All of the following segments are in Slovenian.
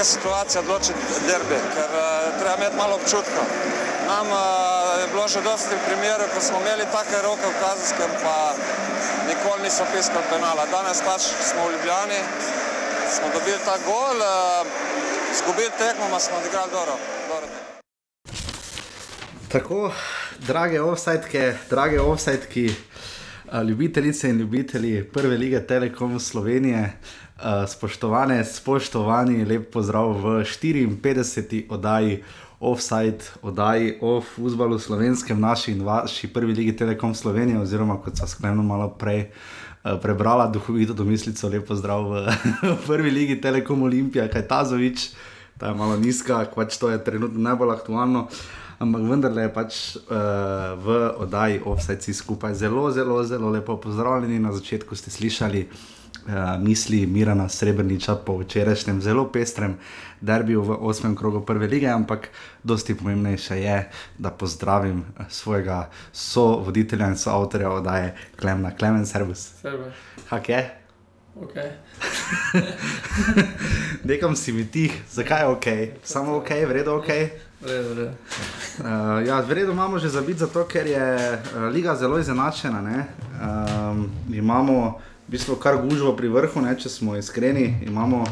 Taka situacija odločiti derbi, ker uh, treba imeti malo občutka. Nam uh, je bilo že dosti primerov, ko smo imeli take roke v kazenskem, pa nikoli niso piskali penala. Danes pač smo v Ljubljani, smo dobili ta gol, uh, zgubili tekmo, pa smo odigrali dobro. dobro. Tako, drage offsajtke, drage offsajtki, ljubitelice in ljubitelji prve lige Telekom Slovenije, spoštovane, spoštovani, lep pozdrav v 54. oddaji Offside, oddaji o futbalu slovenskem, naši in vaši prvi ligi Telekom Slovenije, oziroma kot so sklenili malo prej. Prebrala duhovito domislico, lepo zdrav v, v prvi ligi Telekom Olimpija, kaj ta zovič, ta je malo nizka, pač to je trenutno najbolj aktualno. Ampak vendarle je pač uh, v oddaji Offside skupaj zelo, zelo, zelo lepo pozdravljeni. Na začetku ste slišali uh, misli Mirana Srebrniča po včerajšnjem zelo pestrem derbiju v osmem krogu prve lige, ampak dosti pomembnejše je, da pozdravim svojega sovoditelja in soavtorja oddaje Klemna, Klemen Servus. Servus. Hak je? Okay. Nekam si mi tih, zakaj je ok, samo ok, vredno ok. Vredo, vredo. Uh, ja, vredno imamo že za biti, zato ker je uh, liga zelo izenačena. Um, imamo v bistvu kar gužvo pri vrhu, ne, če smo iskreni. Imamo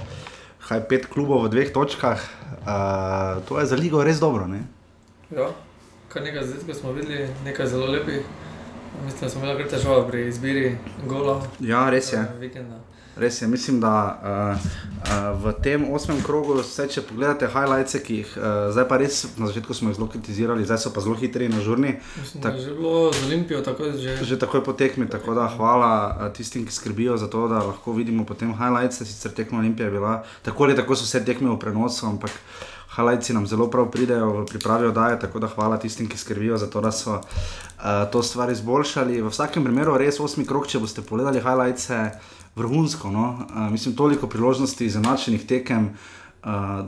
kaj pet klubov v dveh točkah. Uh, to je za ligo res dobro. Ne? Ja, kar nekaj zdaj smo videli, nekaj zelo lepih. Mislim, da smo imeli kar težave pri izbiri gola. Ja, res je. eh, Vikenda. Res je, mislim, da uh, uh, v tem osmem krogu, vse, če pogledate highlights, ki jih uh, zdaj pa res na začetku smo zelo kritizirali, zdaj so pa zelo hitri in ažurni. Mislim, Tak- že bilo z Olimpijo tako že. Že takoj po tekmi, tako da hvala tistim, ki skrbijo za to, da lahko vidimo potem highlights. Sicer tekma Olimpija je bila tako ali tako so vse tekme v prenosu, ampak highlights nam zelo prav pridejo v pripravi oddaje, tako da hvala tistim, ki skrbijo za to, da so uh, to stvar izboljšali. V vsakem primeru res osmi krok, če boste pogledali highlights, je vrhunsko. No? Uh, mislim, toliko priložnosti, izenačenih tekem. Uh,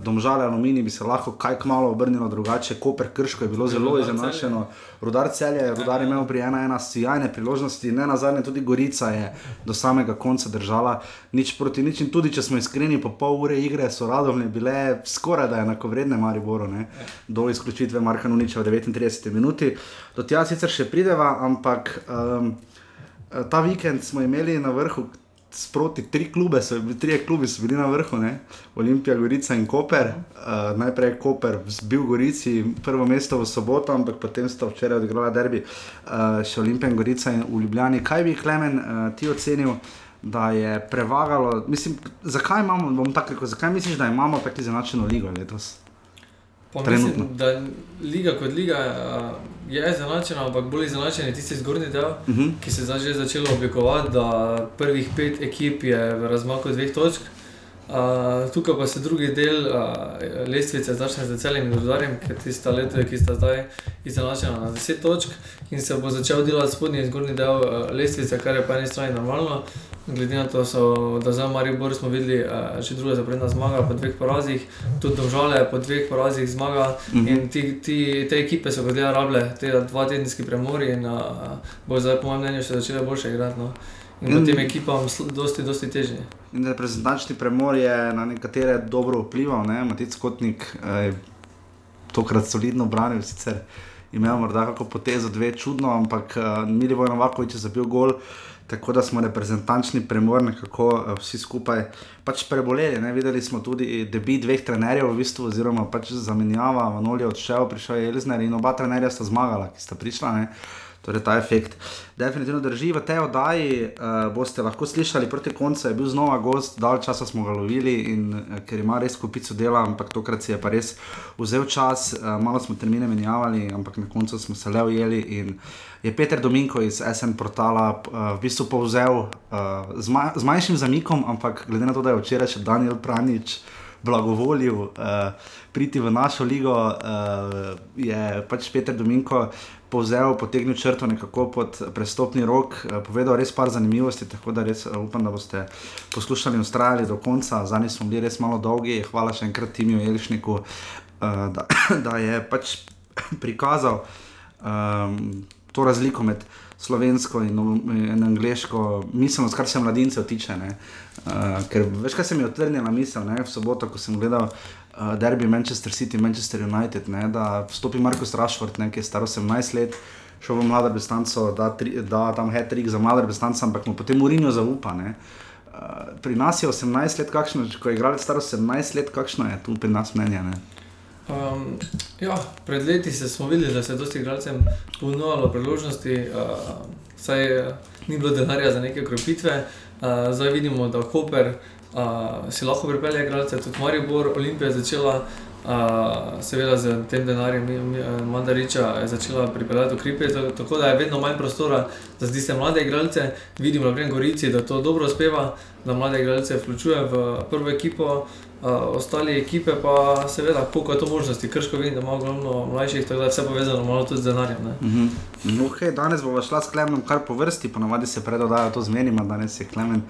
domžale aluminij bi se lahko kaj kmalo obrnilo drugače, Koper Krško je bilo zelo Rudar izenačeno, Rudar celje je rudar imel pri 1-1 sjajne priložnosti, ne na zadnje tudi Gorica je do samega konca držala nič proti nič. In tudi če smo iskreni, po pol ure igre so radovne bile skoraj da enakovredne Mariboru, ne? do izključitve Marka Nuniča v 39 minuti. Do tja sicer še prideva, ampak um, ta vikend smo imeli na vrhu. Sproti tri klube, so, trije klubi so bili na vrhu, ne? Olimpija, Gorica in Koper. Uh, najprej je Koper zbil Gorici prvo mesto v soboto, ampak potem sta včeraj odigrala derbi uh, še Olimpija in Gorica in v Ljubljani. Kaj bi Klemen uh, ti ocenil, da je prevagalo? Mislim, zakaj imamo, bom tako rekel, zakaj misliš, da imamo tako izenačeno ligo letos? Pa Trenutno. mislim, da liga kot liga uh, je izenačena, ampak bolj izenačen je tisti zgornji del, Uh -huh. ki se je že začelo oblikovati, da prvih pet ekip je v razmaku dveh točk. Uh, tukaj pa se drugi del uh, lestvice začne z celim in rudarjem, ker tista leta, ki sta zdaj izenačena na 10 točk in se bo začel delati spodnji in zgornji del uh, lestvice, kar je po eni strani normalno. Glede na to, so, da za Maribor smo videli uh, že druga zaporedna zmaga po dveh porazih, tudi Domžale po dveh porazih zmaga. Mhm. In ti, ti, te ekipe so kot dela rable, te dva tedenski premori in uh, bo zdaj, po mojem mnenju, še začele boljše igrati. No. In In- potem ekipam dosti, dosti težje. In reprezentančni premor je na nekatere dobro vplival, ne? Matic Kotnik eh, je tokrat solidno branil, sicer imel morda kako potezo, dve čudno, ampak uh, Milivoj Novakovič je zabil gol. Tako da smo reprezentančni premor nekako uh, vsi skupaj pač preboleli. Ne? Videli smo tudi debit dveh trenerjev, v bistvu, oziroma pač zamenjava, Vanoli je odšel, prišel je Elzner in oba trenerja sta zmagala, ki sta prišla. Ne? Torej, ta efekt definitivno drži. V tej oddaji uh, boste lahko slišali proti koncu, je bil znova gost, dalj časa smo ga lovili, in, uh, ker ima res kupico dela, ampak tokrat si je pa res vzel čas, uh, malo smo termine menjavali, ampak na koncu smo se le ujeli. in Je Peter Dominko iz SN portala uh, v bistvu povzel uh, z, ma z manjšim zamikom, ampak glede na to, da je včeraj še Daniel Pranič blagovolil uh, priti v našo ligo, uh, je pač Peter Dominko povzel, potegnil črto nekako pod prestopni rok, eh, povedal res par zanimivosti, tako da res eh, upam, da boste poslušali in ustrajali do konca. Zadnji smo bili res malo dolgi, hvala še enkrat Timiju Jelišniku, eh, da, da je pač prikazal um, to razliko med slovensko in, in angliško miselnost, kar se mladincev tiče. Uh, ker veš, kaj se mi je odtrnila misel ne? v soboto, ko sem gledal uh, derbi Manchester City, Manchester United, ne? da vstopi Markus Rashford, ne? ki je star 18 let. Šel v mlado restanco, da, da tam je trik za mlado restanco, ampak mu potem urinjo zaupa. Ne? pri nas je 18 let, kakšno, ko je igral star 18 let, kakšno je tu pri nas mnenje? Um, ja, pred leti smo videli, da se je dosti igralcem ponujalo priložnosti, uh, saj uh, ni bilo denarja za neke krepitve. Uh, zdaj vidimo, da Koper uh, si lahko pripelje igralce, tudi Maribor, Olimpija je začela seveda z tem denarjem Mandariča je začela pripeljati ukrepe, tako da je vedno manj prostora za zdi se mlade igralce. Vidimo na Gorici, da to dobro uspeva, da mlade igralce vključuje v prvo ekipo. Uh, ostali ekipe pa seveda, koliko je to možnosti, krško vidim, da ima ogromno mlajših, tako da je vse povezano malo tudi z denarjem. Uh -huh. no, okay, danes bomo šla s Klemenom kar po vrsti, ponovadi se predodajo to zmenima, danes je Klemen.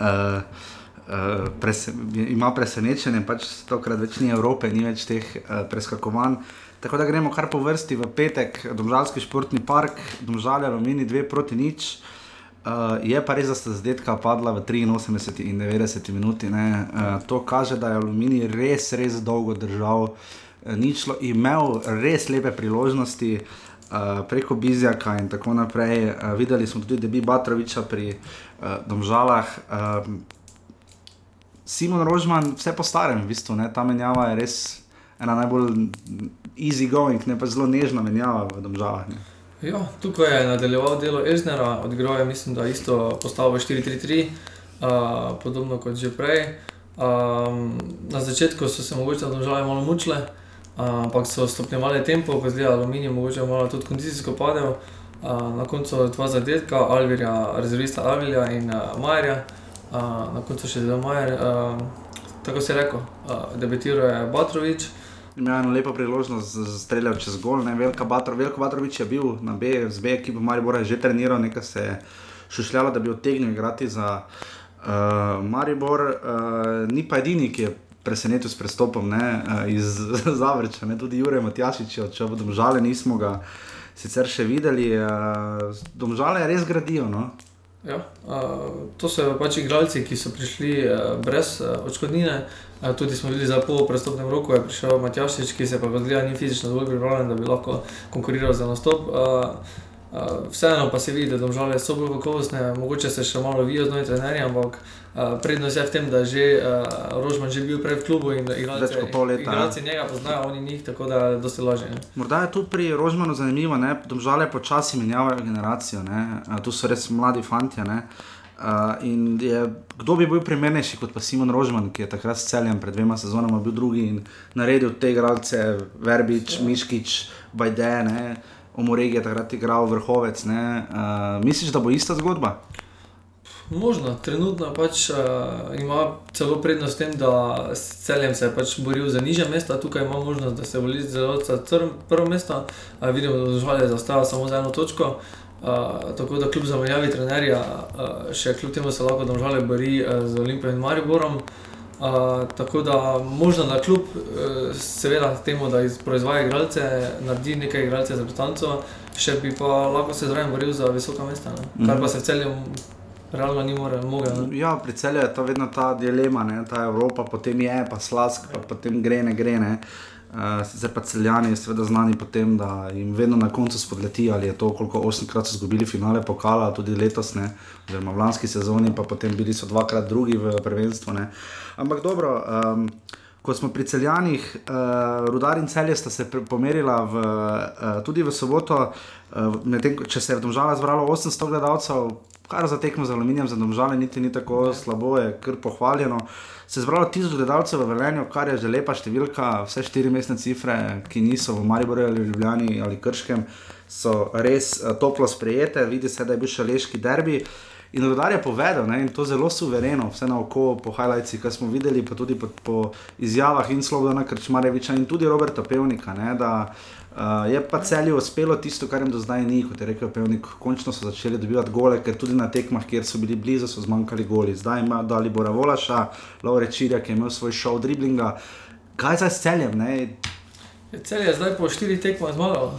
Uh, uh, ima presenečenje, pač tokrat več ni Evrope, ni več teh uh, preskakovanj. Tako da gremo kar po vrsti v petek, Domžalski športni park, Domžalje, Alumini 2 proti nič. Uh, je pa res, da sta zadetka padla v 83 in 90 minuti. Uh, to kaže, da je Alumini res, res dolgo držal uh, ničlo, imel res lepe priložnosti. Uh, preko Bizjaka in tako naprej. Uh, videli smo tudi, da bi Batroviča pri uh, Domžalah. Uh, Simon Rožman, vse po starem, v bistvu, ta menjava je res ena najbolj easy going, ne pa zelo nežna menjava v državah. Ja, tukaj je nadaljeval delo Ežnera, odgrajal je, mislim, da isto postavo 4-3-3, uh, podobno kot že prej. Um, na začetku so se mogoče države malo mučile, ampak uh, so stopnjevali tempo, ko zdaj aluminij, mogoče malo tudi kondicijsko padel. Uh, na koncu dva zadetka, Alvirja, rezervista Alvirja in uh, Majerja na koncu še zelo majer. Tako se je rekel, uh, debitiral je Batrovič. Imel je eno lepo priložnost za streljati čez gol. Veliko Batrovič je bil na B, z B, ki bo Maribor že treniral, nekaj se je šušljalo, da bi odtegnil igrati za uh, Maribor. Uh, ni pa edini, ki je presenetil s prestopom ne, uh, iz Zavrča, ne, tudi Jurek Matjašič, če bodo žale, nismo ga sicer še videli. Uh, domžale res gradijo. No. Ja, to so pač igralci, ki so prišli brez odškodnine. Tudi smo videli za pol prestopnem roku, je prišel Matjašič, ki se pa da ni fizično dovolj pripravljen, da bi lahko konkuriral za nastop. Uh, Uh, vseeno pa se vidi, da domžale so bolj kakovostne, mogoče se še malo vijo z novim trenerjem, ampak uh, prednost je v tem, da je že uh, Rožman že bil prej v klubu in igralci, več kot pol leta. Igralci njega poznajo, oni njih, tako da je dosti lažje. Morda je tu pri Rožmanu zanimivo, da domžale počasi menjavajo generacijo, uh, tu so res mladi fanti. Uh, je, kdo bi bil primernejši kot pa Simon Rožman, ki je takrat s celjem pred dvema sezonama bil drugi in naredil te igralce, Verbič, ja. Miškič, Bajde v Moregi je takrat igral vrhovec. Uh, misliš, da bo ista zgodba? Možno, trenutno pač, uh, ima celo prednost tem, da s celjem se je pač boril za nižje mesta, tukaj ima možnost, da se voli zelo za prvo mesto. Uh, vidimo, da žvalje zastaja samo za eno točko. Uh, tako da kljub zamenjavi trenerja, uh, še kljub temu se lahko države bori uh, z Olimpijo in Mariborom. Uh, tako da možno na kljub, uh, seveda, temu, da proizvaja igralce, naredi nekaj igralcev za Britanco, še bi pa lahko se zraven boril za visoka mesta, ne? kar pa se v celju realno ni mogel. Ja, pri celju je to vedno ta dilema, ne? ta Evropa, potem je, pa slask, pa potem gre, ne gre. Ne? Uh, zdaj pa celjani, seveda znani po tem, da jim vedno na koncu spodleti, ali je to, koliko osemkrat so izgubili finale pokala, tudi letos, ne, oziroma v lanski sezoni, pa potem bili so dvakrat drugi v prvenstvu. Ne. Ampak dobro, um, ko smo pri celjanih, uh, rudar in celje sta se pomerila v, uh, tudi v soboto, uh, tem, če se je v Domžalah zbralo 800 gledalcev, kar za tekmo z aluminijem, za Domžale niti ni tako slabo, je kar pohvaljeno. Se je zbralo tisoč gledalcev v Velenju, kar je že lepa številka, vse štiri mestne cifre, ki niso v Mariboru ali Ljubljani ali Krškem, so res uh, toplo sprejete, vidi se, da je bil šaleški derbi. In rodar je povedal, ne, in to zelo suvereno, vse na oko, po highlightsih, ki smo videli, pa tudi po, po izjavah in Slovena Krčmareviča in tudi Roberta Pevnika, ne, da uh, je pa celju uspelo tisto, kar jim do zdaj ni, kot je rekel Pevnik, končno so začeli dobivati gole, ker tudi na tekmah, kjer so bili blizu, so zmanjkali goli. Zdaj ima dali Bora Volaša, Laure Čirja, ki je imel svoj šov driblinga. Kaj zdaj s celjem? Ne? Cel je zdaj po štirih tekmah zmagal. Uh,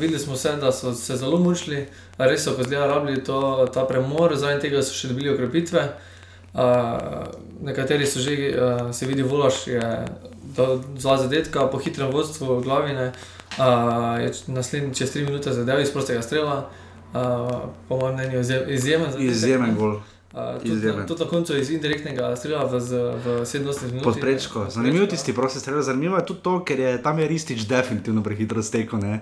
videli smo se, da so se zelo mučili, res so kozlija rabili to, ta premor, zaradi tega so še dobili okrepitve. Uh, nekateri so že, uh, se vidi, volaš je zelo zadetka, po hitrem vodstvu glavine, uh, je naslednji čez tri minute zadev iz prostega strela, uh, po mojem mnenju izjemen. Izjemen gol. Uh, tudi na koncu iz indirektnega strela v, v 70 minutah. Podprečko. Zanimivo tisti prosti strel. Zanimivo je tudi to, ker je tam je Ristič definitivno prehitro stekel, ne?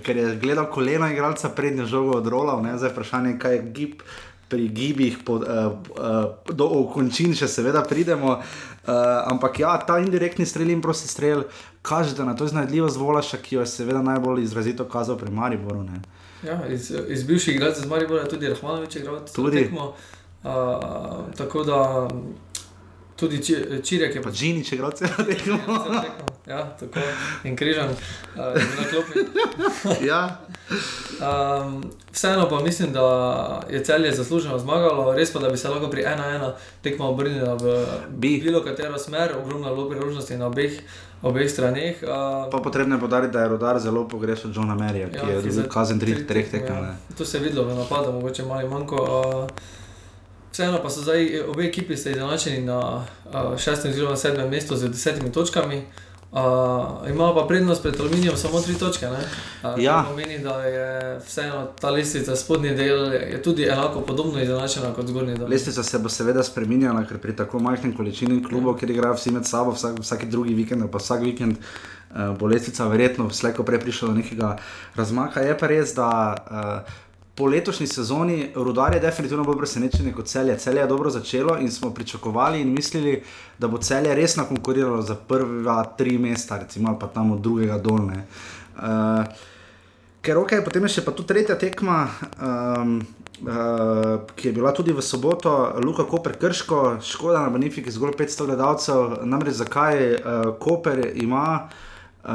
ker je gledal kolena igralca prednjo žogo odrolal, ne? zdaj vprašanje, kaj je gib. Pri gibih pod, uh, uh, do končin še seveda pridemo, uh, ampak ja, ta indirektni strel in prosti strel kaže, da na to iznajdljivost Volaša, ki jo je seveda najbolj izrazito kazal pri Mariboru. Ja, iz, iz bivših igralcev z Maribora tudi Rahmanovič je igral tudi tekmo. Uh, tako da tudi čirek je pač. Žini, če gre vse na tekmo. Ja, tako in križam, uh, na klopi. ja. um, vseeno pa mislim, da je celje zasluženo zmagalo, res pa da bi se lahko pri 1-1 tekmo obrnila v bi. bilo katero smer, ogromno bilo priložnosti na obeh. Obeh straneh. Uh, pa potrebno je podariti, da je rodar zelo pogrešal Johna Merija, ki ja, je bil kazen 3-3 tekem. Ja. To se je videlo v napadu, mogoče malo manjko. Uh, Vseeno pa so zdaj obe ekipi izenačeni na uh, šestem oziroma sedmem mestu z desetimi točkami. Uh, Imamo pa prednost pred aluminijem samo tri točke. Uh, ja. To pomeni, da je vseeno ta lestvica spodnji del tudi enako podobno izenačena kot zgornji del. Lestvica se bo seveda spremenjala, ker pri tako majhni količini klubov, ja. kjer igrajo vsi med sabo, vsak, vsak drugi vikend, pa vsak vikend. Bo lestvica verjetno slejko prej prišla do nekega razmaka. Je pa res, da uh, po letošnji sezoni Rudar je definitivno bolj presenečen kot celje. Celje je dobro začelo in smo pričakovali in mislili, da bo celje resno konkuriralo za prva tri mesta, recimo pa tam od drugega dolne. Uh, ker ok, potem je še pa tu tretja tekma. Um, Uh, ki je bila tudi v soboto, Luka Koper Krško, škoda na Benefiki, zgolj 500 gledalcev. Namreč zakaj uh, Koper ima uh, Uh,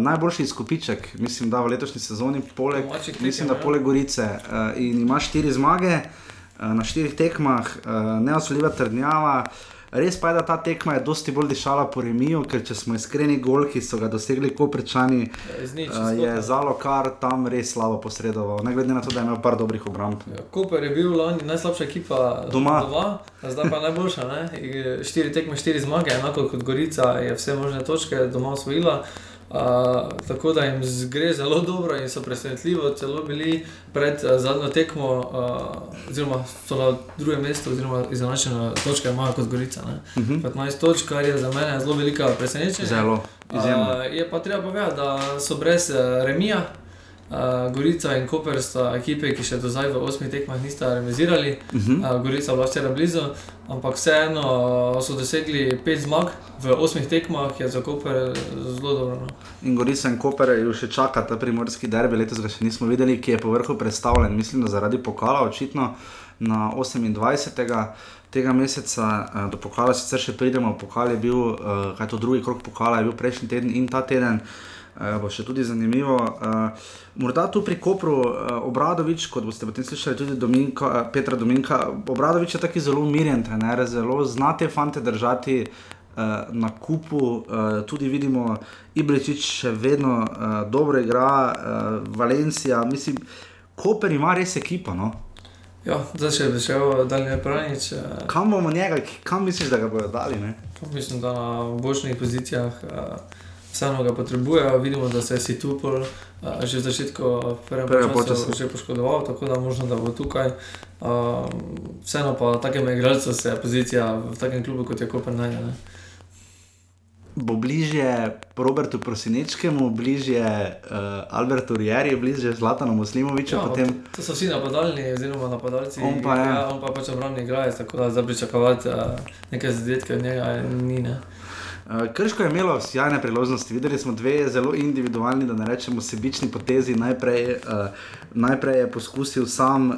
najboljši izkupiček, mislim, da v letošnji sezoni, poleg, mislim, da ja. poleg Gorice. Uh, in ima štiri zmage uh, na štirih tekmah, uh, neosoljiva trdnjava. Res pa je, da ta tekma je dosti bolj dišala po remiju, ker če smo iskreni, gol, ki so ga dosegli koprečani, uh, je zalo kar tam res slabo posredoval. Ne glede na to, da je imel par dobrih obramb. Ja, Koper je bil lani najslabša ekipa doma, doma zdaj pa najboljša. Ne? Štiri tekme, štiri zmage, enako kot Gorica je vse možne točke doma osvojila. Uh, tako da jim gre zelo dobro in so presenetljivo celo bili pred uh, zadnjo tekmo, uh, oziroma so na drugem mestu, oziroma izenačene točke imajo kot Gorica. Uh -huh. 15 točk, kar je za mene zelo velika presenečenja. Zelo. Uh, je pa treba povedati, da so brez uh, remija. Uh, Gorica in Koper sta ekipe, ki še do zdaj v osmih tekmah nista remisirali. Uh -huh. uh, Gorica je bila vse blizu, ampak vseeno so dosegli pet zmag v osmih tekmah, ki je za Koper zelo dobro. No. In Gorica in Koper jo še čaka ta primorski derbi, letos ga še nismo videli, ki je po vrhu predstavljen, mislim, da zaradi pokala, očitno na 28. tega meseca. Uh, do pokala sicer še pridemo, pokal je bil, uh, kaj to drugi krok pokala je bil prejšnji teden in ta teden. Uh, bo še tudi zanimivo. Uh, morda tu pri Kopru, uh, Obradovič, kot boste potem slišali tudi Dominka, Petra Dominka, Obradovič je taki zelo umirjen, trener, zelo znate fante držati. Na kupu tudi vidimo, Ibričič še vedno dobro igra, Valencija, mislim, Koper ima res ekipo. No? Ja, zdaj še bi šel daljne pranič. Uh, kam bomo njega, kam misliš, da ga bodo dali? Mislim, da na boljših pozicijah. Uh, vseeno ga potrebujejo. Vidimo, da se je Situpol uh, že v začetku prvega časa že poškodoval, tako da možno, da bo tukaj. Uh, vseeno pa takem igralcu se pozicija v takem klubu kot je Kopenhagen. Bo bližje Robertu Prosinečkemu, bližje uh, Albertu Rjeri, bližje Zlatanu Muslimoviču. Ja, potem... To so vsi napadalni, oziroma napadalci. On pa je. Ja, on pa pač obrambni igralec, tako da zdaj pričakovati uh, nekaj zadetkov od njega ni. Ne? Eh, Krško je imelo sjajne priložnosti, videli smo dve zelo individualni, da ne rečemo sebični potezi. Najprej, uh, najprej je poskusil sam, uh,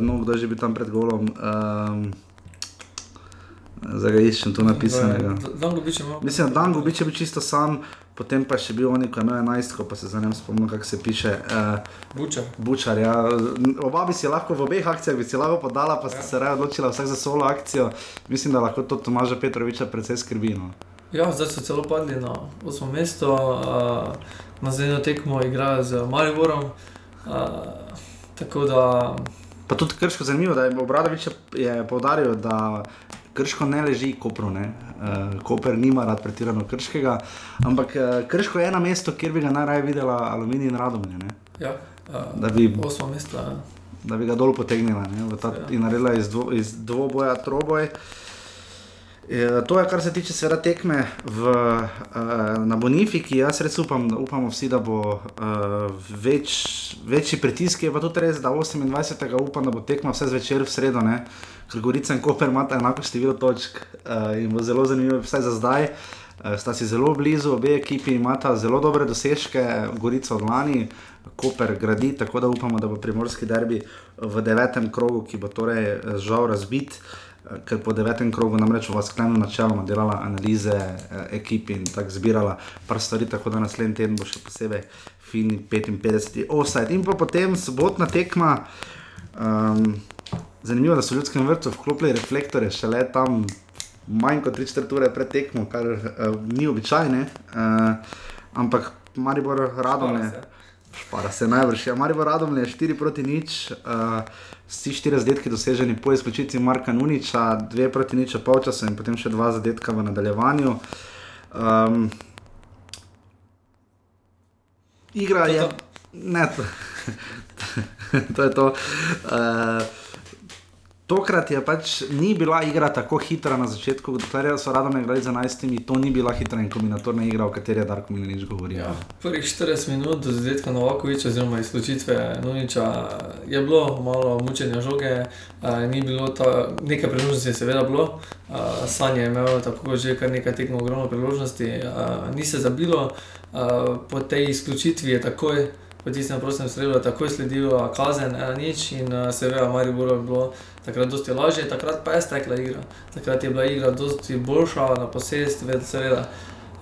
no, kdo že bi tam pred golom. Um, Zdaj ga iščem tu napisanega. Mislim, da Dan Gubič je bil čisto sam, potem pa še bil oni, ko je imel 11, pa se za njim spomnim, kako se piše. Uh, Bučar. Bučar, ja. Oba bi si lahko v obeh akcijah bi si lahko podala, pa ja. se raje odločila vsak za solo akcijo. Mislim, da lahko to Tomaža Petroviča predvsej skrbi. No. Ja, zdaj so celo padli na 8. mesto, uh, na zadnjo tekmo igrajo z Mariborom. Uh, tako da. Pa tudi krško zanimivo, da je Obradovič povdaril, da krško ne leži Kopru. Ne? Uh, Koper nima rad pretirano krškega, ampak uh, krško je eno mesto, kjer bi ga najraje videla aluminij in radomlje. Ja, uh, da bi 8. mesto. Ja. Da bi ga dol potegnila ta, ja. in naredila iz, dvo, iz dvoboja troboj. E, to je, kar se tiče seveda tekme v, uh, na Bonifiki. Jaz res upam, da upamo vsi, da bo uh, več, večji pritisk. Je pa tudi res, da 28. upam, da bo tekma vse zvečer v sredo, ne? ker Gorica in Koper imata enako število točk in bo zelo zanimivo, vsaj za zdaj. Sta si zelo blizu, obe ekipi imata zelo dobre dosežke, Gorica od lani. Koper gradi, tako da upamo, da bo primorski derbi v devetem krogu, ki bo torej žal razbit. Uh, ker po devetem krogu namreč v sklenu načeloma delala analize eh, ekipi in tako zbirala par stvari, tako da naslednji teden bo še posebej fini 55 offside. In pa potem sobotna tekma. Um, zanimivo, da so v ljudskem vrtu vklopili reflektore šele tam manj kot 3-4 ure pred tekmo, kar uh, ni običajno, uh, ampak Maribor radovne. Špara se najvrši. Ja, Maribor radovne je 4 proti nič. Uh, vsi štiri zadetki doseženi po izključitvi Marka Nuniča, dve proti niču polčasa in potem še dva zadetka v nadaljevanju. Um, igra je. Ne, to, to je to. Uh, Tokrat je pač ni bila igra tako hitra na začetku, dokler so radom igrali za 11, to ni bila hitra in kombinatorna igra, o kateri je Darko Milanič govoril. Ja, prvih 40 minut do zadetka Novakoviča, oziroma izključitve Nuniča, je bilo malo mučenja žoge, a, ni bilo ta, nekaj priložnosti, seveda bilo, a, Sanje je imel tako že kar nekaj tekmo ogromno priložnosti, a, ni se zabilo, a, po tej izključitvi je takoj po tistem prostem strelu takoj sledil kazen, ena nič in uh, seveda Maribor je bilo takrat dosti lažje, takrat pa je stekla igra. Takrat je bila igra dosti boljša na posest, seveda.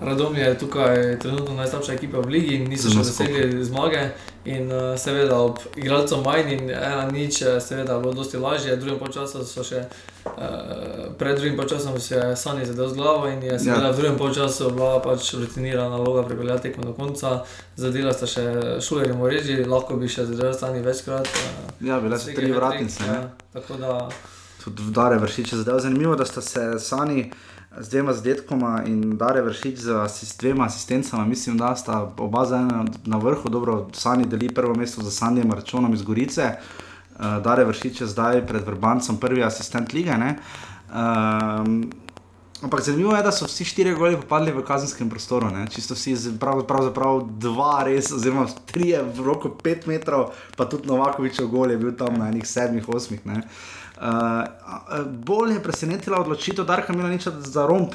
Radom je tukaj trenutno najslabša ekipa v ligi niso še dosegli zmage. In uh, seveda ob igralcu manj in ena nič, seveda bilo dosti lažje, v drugem času so še. Uh, pred drugim časom se je Sani zadel z glavo in je seveda ja. v drugem času bila pač rutinirana naloga pripeljati tekmo do konca. Zadela sta še šulerji v reži, lahko bi še zadela Sani večkrat. Uh, ja, bile so tri vratnice. Ja, tako da. Tudi vdare vršiče zadel. Zanimivo, da sta se Sani z dvema zadetkoma in Dare vršič z asist, dvema asistencama, mislim, da sta oba zdaj na vrhu, dobro, Sani deli prvo mesto za Sandijem Računom iz Gorice, uh, Dare vršič je zdaj pred Vrbancem prvi asistent lige. Um, ampak zanimivo je, da so vsi štirje goli popadli v kazenskem prostoru, ne? čisto vsi, pravzaprav prav dva, res, oziroma tri v roku pet metrov, pa tudi Novakovičev gol je bil tam na enih sedmih, osmih. Ne? Uh, bolj je presenetila odločitev Darka Milaniča za romp.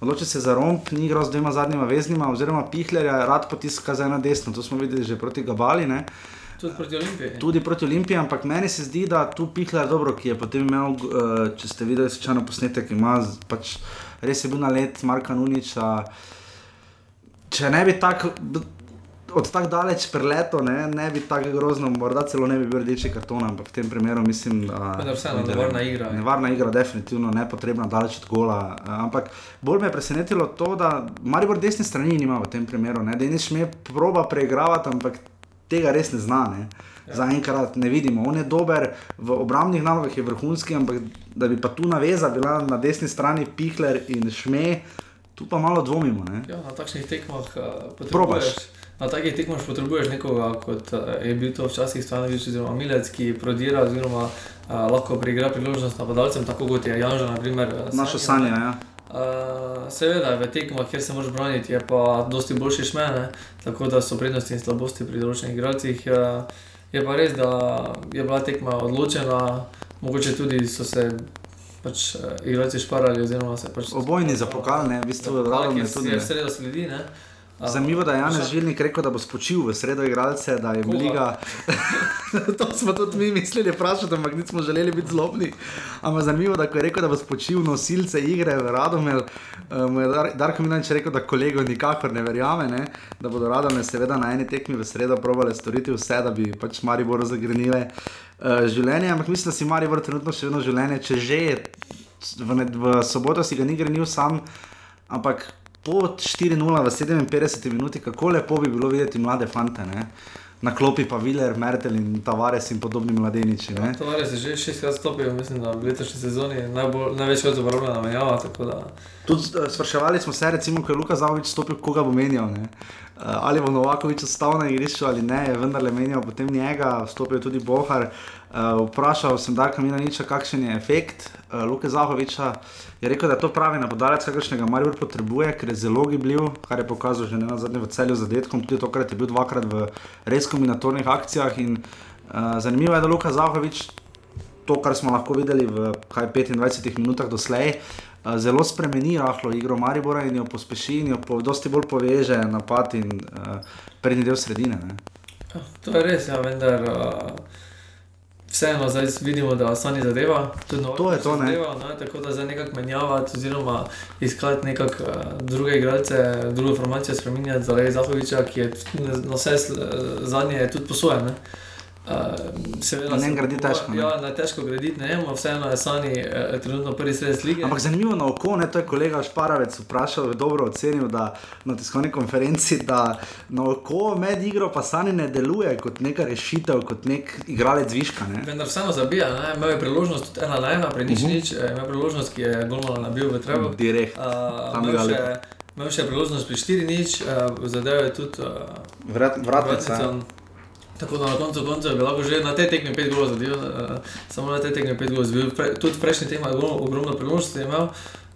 Odločil se za romp, ni igral z dvema zadnjima veznima, oziroma pihlerja, rad potiska za eno desno. To smo videli že proti Gabali. Ne? Tudi proti Olimpiji. Tudi proti Olimpiji, ampak meni se zdi, da tu pihler dobro, ki je potem imel, uh, če ste videli, sečano posnetek, ima pač res je bil na let Marka Nuniča. Če ne bi tako od tako daleč preleto, ne, ne bi tako grozno, morda celo ne bi bil rdeči karton, ampak v tem primeru mislim, da je vseeno nevarna igra. Nevarna igra, definitivno ne potrebna daleč od gola. Ampak bolj me je presenetilo to, da Maribor desne strani nima v tem primeru, ne, da je nič me proba preigravati, ampak tega res ne zna. Ne. Ja. Zaenkrat ne vidimo, on je dober, v obrambnih nalogah je vrhunski, ampak da bi pa tu naveza bila na desni strani Pihler in Šme, tu pa malo dvomimo. Ja, na takšnih tekmah uh, potrebuješ. Na takih tekmah potrebuješ nekoga, kot uh, je bil to včasih Stanovič, oziroma Milec, ki prodira, oziroma uh, lahko preigra priložnost napadalcem, tako kot je Janža, naprimer. Eh, Naša sanja, ja. Uh, seveda, v tekmah, kjer se moraš braniti, je pa dosti boljši šmene, tako da so prednosti in slabosti pri določenih igralcih. Uh, je pa res, da je bila tekma odločena, mogoče tudi so se. Pač uh, igralci šparali, pač. Obojni za pokal, ne, v bistvu, da je to. Je v sredo sledi, ne. Zanimivo je, da je Janes Žilnik rekel, da bo spočil v sredo igralce, da je liga. to smo tudi mi mislili, vprašati, ampak nismo želeli biti zlobni. Ampak zanimivo je, da je rekel, da bo spočil nosilce igre v Radomel. Um, Darko Minanič je rekel, da kolego nikakor ne verjame, ne? da bodo Radomel seveda na eni tekmi v sredo probali storiti vse, da bi pač Maribor zagrenile uh, življenje. Ampak mislim, da si Maribor trenutno še vedno življenje, če že je v, v soboto si ga ni grenil sam. Ampak po 4-0 v 57 minuti, kako lepo bi bilo videti mlade fante. Ne? Na klopi pa Viler, Mertel in Tavares in podobni mladeniči. Ne? Tavares je že šestkrat stopil, mislim, da v letošnji sezoni najbolj, največkrat uporabljena menjava. Tudi uh, spraševali smo se, recimo, ko je Luka Zavič stopil, koga bo menjal. Ne? Uh, ali bo Novakovič ostal na igrišču ali ne, je vendarle menjal potem njega, stopil tudi Bohar. Uh, vprašal sem Darka Minaniča, kakšen je efekt uh, Luka Zahoviča. Je rekel, da je to pravi napadalec, kakršnega Marijo potrebuje, ker je zelo gibljiv, kar je pokazal že na zadnjem v celju zadetkom, tudi tokrat je bil dvakrat v res kombinatornih akcijah. In, uh, zanimivo je, da Luka Zahovič to, kar smo lahko videli v kaj, 25 minutah doslej. Zelo spremeni rahlo igro Maribora in jo pospeši, in jo po, dosti bolj poveže napad in uh, prednji del sredine. Ne? To je res, ja, vendar. Uh vseeno zdaj vidimo, da Sani zadeva. To je to, ne. Zadeva, ne. Tako da zdaj nekako menjavati, oziroma iskati nekak uh, druge igralce, drugo formacijo spremenjati za Leja Zahoviča, ki je na vse zadnje tudi posojen. Uh, seveda, ne gradi težko. Ja, ne težko graditi, ne vem, vseeno je Sani eh, trenutno prvi sredstvo lige. Ampak zanimivo na oko, ne, to je kolega Šparavec vprašal, dobro ocenil, da na tiskovni konferenci, da na oko med igro pa Sani ne deluje kot neka rešitev, kot nek igralec zviška. Ne. Vendar vseeno zabija, ne, imel je priložnost tudi ena na ena, pri nič uh mhm. -huh. nič, eh, imel priložnost, ki je Golmano nabil v trebu. Direkt. Uh, Imel še priložnost pri 4 nič, uh, zadev je tudi uh, Vrat, vratnica. vratnica. Tako da na koncu konca je lahko že na tej tekmi pet golov zadel, uh, samo na tej tekmi pet golov zadel. Pre, tudi prejšnji tema je ogromno, ogromno priložnosti imel.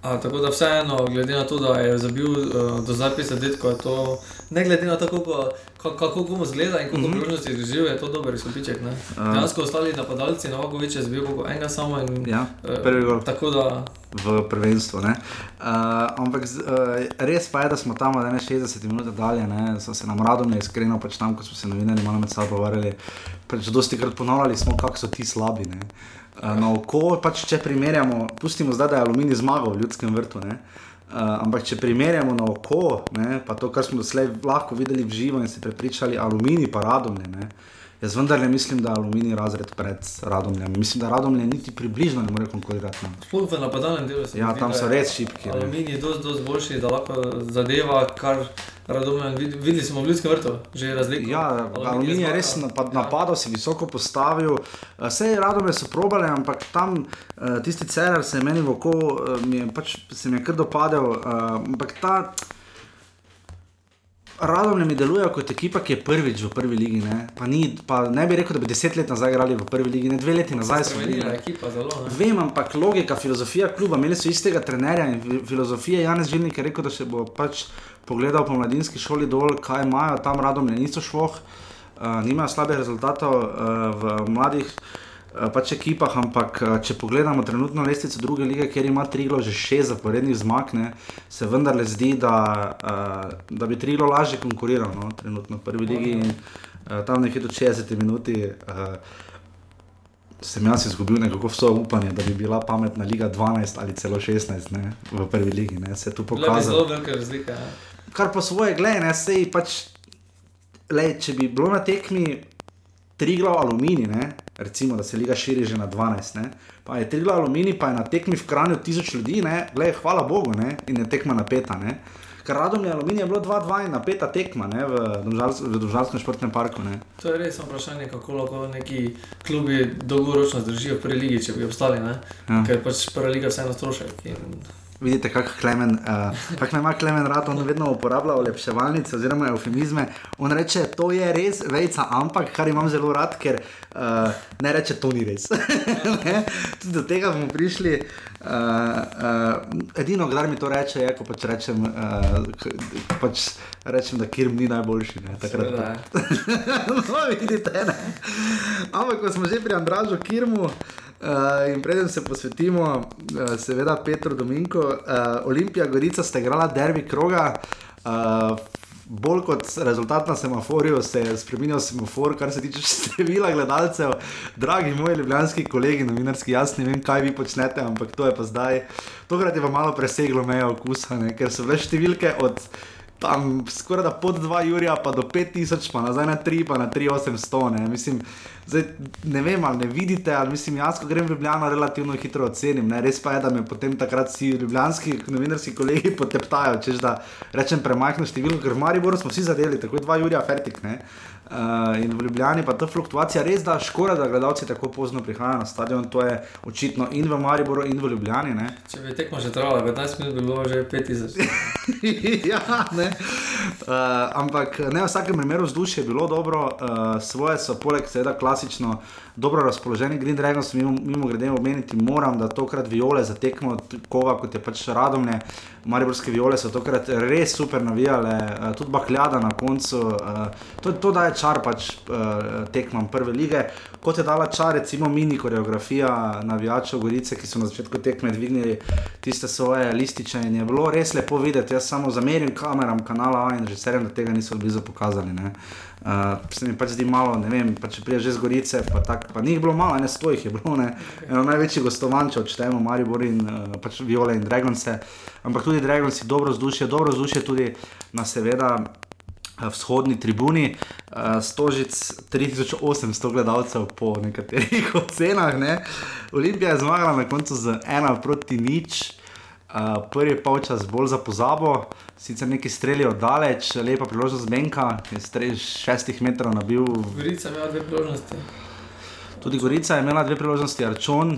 A, tako da vseeno, glede na to, da je zabil uh, do zapisa detko, je to ne glede na to, kako, kako komu zgleda in koliko mm -hmm. priložnosti je doživel, je to dober izkupiček. Dejansko uh, ostali napadalci, na Vago več je zbil kot enega samo in ja, prvi gol. Uh, tako da. V prvenstvu. Uh, ampak uh, res pa je, da smo tam 61 minut dalje, ne, so se nam radovali, iskreno pač tam, ko smo se novinari malo med sabo pogovarjali. Pač dosti krat ponavljali smo, kako so ti slabi. Ne. Eh, na oko, pač če primerjamo, pustimo zdaj, da je aluminij zmagal v ljudskem vrtu. Ne? Uh, ampak če primerjamo na oko, ne, pa to, kar smo doslej lahko videli v živo in se prepričali, aluminij pa radomlje. Ne, jaz vendar ne mislim, da je aluminij razred pred radomljem. Mislim, da radomlje niti približno ne more konkurirati. Sploh v napadalnem delu se zdi. Ja, tam so res šipki. Aluminij je dosti boljši, da lahko zadeva, kar Radomen, videli smo v Ljudskem vrtu, že je razlika. Ja, Aluminij je res napad, ja. napadal, si visoko postavil. Vse je radome so probale, ampak tam uh, tisti cerar se je meni v oko, uh, mi je, pač, se mi je kar dopadel. Ampak ta radom mi deluje kot ekipa, ki je prvič v prvi ligi. Ne? Pa ni, pa ne bi rekel, da bi deset let nazaj igrali v prvi ligi, ne dve leti nazaj smo bili. Ekipa, zelo, Vem, ampak logika, filozofija kluba, imeli so istega trenerja in filozofija Janez Žilnik je rekel, da se bo pač pogledal po mladinski šoli dol, kaj imajo tam radom, ne niso šloh, uh, nimajo slabih rezultatov uh, v mladih. Eh, pač ekipah, ampak če pogledamo trenutno lestvico druge lige, kjer ima Trilo že šest zaporednih zmag, ne, se vendarle zdi, da, uh, da bi Trilo lažje konkuriral no, trenutno v prvi ligi in uh, tam nekje do 60 minut. Uh, Sem jaz izgubil nekako vso upanje, da bi bila pametna liga 12 ali celo 16 ne, v prvi ligi. Ne, se je tu pokazalo. Zelo velika razlika. Ja kar pa svoje, gledaj, ne sej pač. Lej, če bi bilo na tekmi tri glav aluminij, ne, recimo, da se liga širi že na 12, ne, pa je tri glav aluminij, pa je na tekmi v kranju tisoč ljudi, ne, gledaj, hvala Bogu, ne, in je tekma napeta. Ne. Ker radom je aluminij, je bilo 2-2 in napeta tekma ne, v Dvožarskem športnem parku. Ne. To je res vprašanje, kako lahko neki klubi dolgoročno zdržijo v preligi, če bi obstali. Ja. Ker pač prva liga vseeno strošek. In vidite, kako Klemen, uh, kak ima Klemen rad, on vedno uporablja olepševalnice oziroma eufemizme. On reče, to je res vejca, ampak kar imam zelo rad, ker uh, ne reče, to ni res. Tudi do tega bomo prišli. Uh, uh, edino, kar mi to reče, je, ko pač rečem, uh, pač rečem da Kirm ni najboljši. Ne, no, vidite, ne. Ampak, ko smo že pri Andražu Kirmu. Uh, in preden se posvetimo, uh, seveda, Petru Dominko, uh, Olimpija Gorica sta igrala derbi kroga. Uh, bolj kot rezultat na semaforju se je spremenil semafor, kar se tiče števila gledalcev. Dragi moji ljubljanski kolegi, novinarski, jaz ne vem, kaj vi počnete, ampak to je pa zdaj. Tokrat je pa malo preseglo mejo okusa, ne? ker so več številke od tam skoraj da pod 2 Jurija, pa do 5000, pa nazaj na 3, pa na 3800. Ne, mislim, zdaj, ne vem, ali ne vidite, ali mislim, jaz, ko grem v Ljubljano, relativno hitro ocenim. Ne, res pa je, da me potem takrat vsi ljubljanski novinarski kolegi poteptajo, češ da rečem premajhno število, ker v Mariboru smo vsi zadeli, tako je 2 Jurija, fertik. Ne. Uh, in v Ljubljani pa ta fluktuacija res da škoda, da gledalci tako pozno prihajajo na stadion. To je očitno in v Mariboru, in v Ljubljani. Ne? Če bi tekmo že trajalo, 15 minut bi bilo že 5000. ja, ne. Uh, ampak ne v vsakem primeru vzdušje je bilo dobro, uh, svoje so poleg seveda klasično dobro razpoloženi. Green Dragons, mimo, mimo grede, omeniti moram, da tokrat viole za tekmo, kova kot je pač radomne. Mariborske viole so tokrat res super navijale, uh, tudi bakljada na koncu. Uh, to, to daje čar pač uh, tekmam prve lige. Kot je dala čar, recimo mini koreografija navijačev Gorice, ki so na začetku tekme dvignili tiste svoje lističe in je bilo res lepo videti. Jaz samo zamerim kameram kanala A in že serem, da tega niso blizu pokazali. Ne. Uh, se mi pač zdi malo, ne vem, če priješ že z Gorice, pa, tak, pa ni jih bilo malo, ne sto jih je bilo, ne. Eno največjih gostovanj, če odštejemo Maribor in uh, pač Viole in Dragonse. Ampak tudi Dragonsi dobro vzdušje, dobro vzdušje tudi na seveda vzhodni tribuni, uh, stožic 3800 gledalcev po nekaterih ocenah. Ne. Olimpija je zmagala na koncu z ena proti nič. Uh, prvi polčas bolj za pozabo, sicer neki streljajo daleč, lepa priložnost Benka, ki je strelj šestih metrov nabil. Gorica ima dve priložnosti. Tudi Gorica je imela dve priložnosti, Arčon. Uh,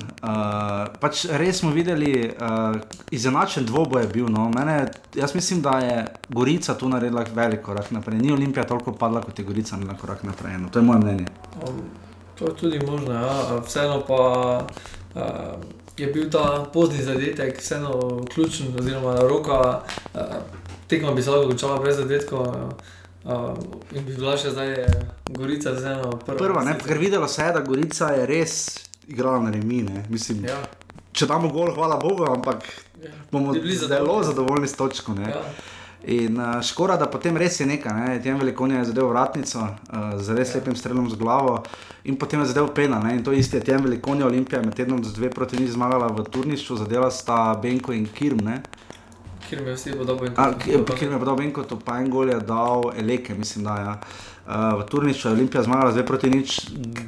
pač res smo videli, uh, izenačen dvoboj je bil. No. Mene, jaz mislim, da je Gorica tu naredila velik korak naprej. Ni Olimpija toliko padla, kot je Gorica naredila korak naprej. No. To je moje mnenje. Um, to je tudi možno, ja. vseeno pa. Uh, je bil ta pozni zadetek, vseeno ključen, oziroma roka, uh, tekma bi se lahko končala brez zadetkov. Uh, in bi bila še zdaj Gorica, zelo prva. Prva, ne, ker videlo se je, da Gorica je res igrala na remi. Ja. Če damo gol, hvala Bogu, ampak ja. bomo zelo zadovoljni s točko. In uh, škoda, da potem res je nekaj, ne? tem velikonja je zadev vratnico uh, z res ja. lepim strelom z glavo in potem je zadev pena. Ne? In to isti je tem velikonja Olimpija med tednom z dve proti njih zmagala v turnišču, zadela sta Benko in Kirm. Ne? Kjer mi je vsi podoben. Kjer mi je podoben, kot pa en gol je dal Eleke, mislim, da. Ja. Uh, v turnišču je Olimpija zmagala zdaj proti nič,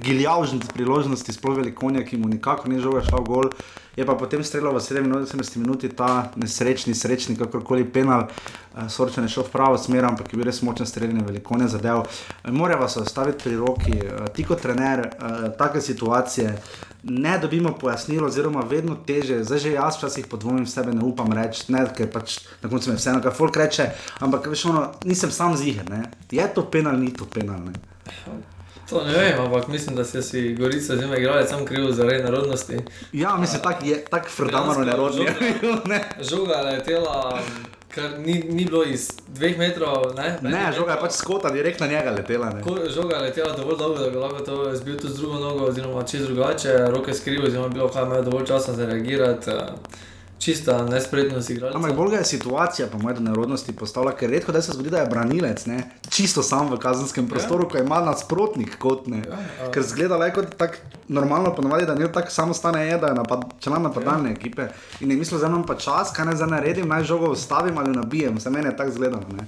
giljavžni priložnosti, sploh velikonja, ki mu nikako ni žoga šel v gol. Je pa potem streljal v 87 minuti ta nesrečni, srečni, kakorkoli penal, uh, sorčen je šel v pravo smer, ampak je bil res močen streljanje, veliko ne zadev. Uh, Morajo vas ostaviti pri roki, uh, ti kot trener, uh, take situacije. Ne dobimo pojasnilo, oziroma vedno teže, zdaj že jaz včasih podvomim sebe, ne upam reči, ne, ker pač na koncu me vseeno, kar folk reče, ampak veš, ono, nisem sam ziger, je to penal, ni to penal. Ne? To ne vem, ampak mislim, da si Gorica zima igrala samo krivo zaradi narodnosti. Ja, mislim, tak je tako frdamano nerodno. Žoga je letela, kar ni, ni bilo iz dveh metrov. Ne, ne žoga je pač skota, direkt na njega letela. Ko, žoga je letela dovolj dobro, da bi lahko to zbil tudi z drugo nogo, oziroma čez drugače, roke skrivo, oziroma bilo kaj imajo dovolj časa za reagirati. Uh, čista nespretnost igralca. Ampak bolj je situacija, po mojem, nerodnosti postavlja, ker redko da se zgodi, da je branilec, ne? čisto sam v kazenskem prostoru, ja. ko ima nasprotnik kot ne. Ja, ja. Ker zgleda le kot tak normalno, ponovadi, da ne tako samo stane, je, da je napad, član napadalne ja. ekipe. In ne mislim, da imam pa čas, kaj naj zdaj naredim, naj žogo ustavim ali nabijem, vse meni je tako zgledano. Ne?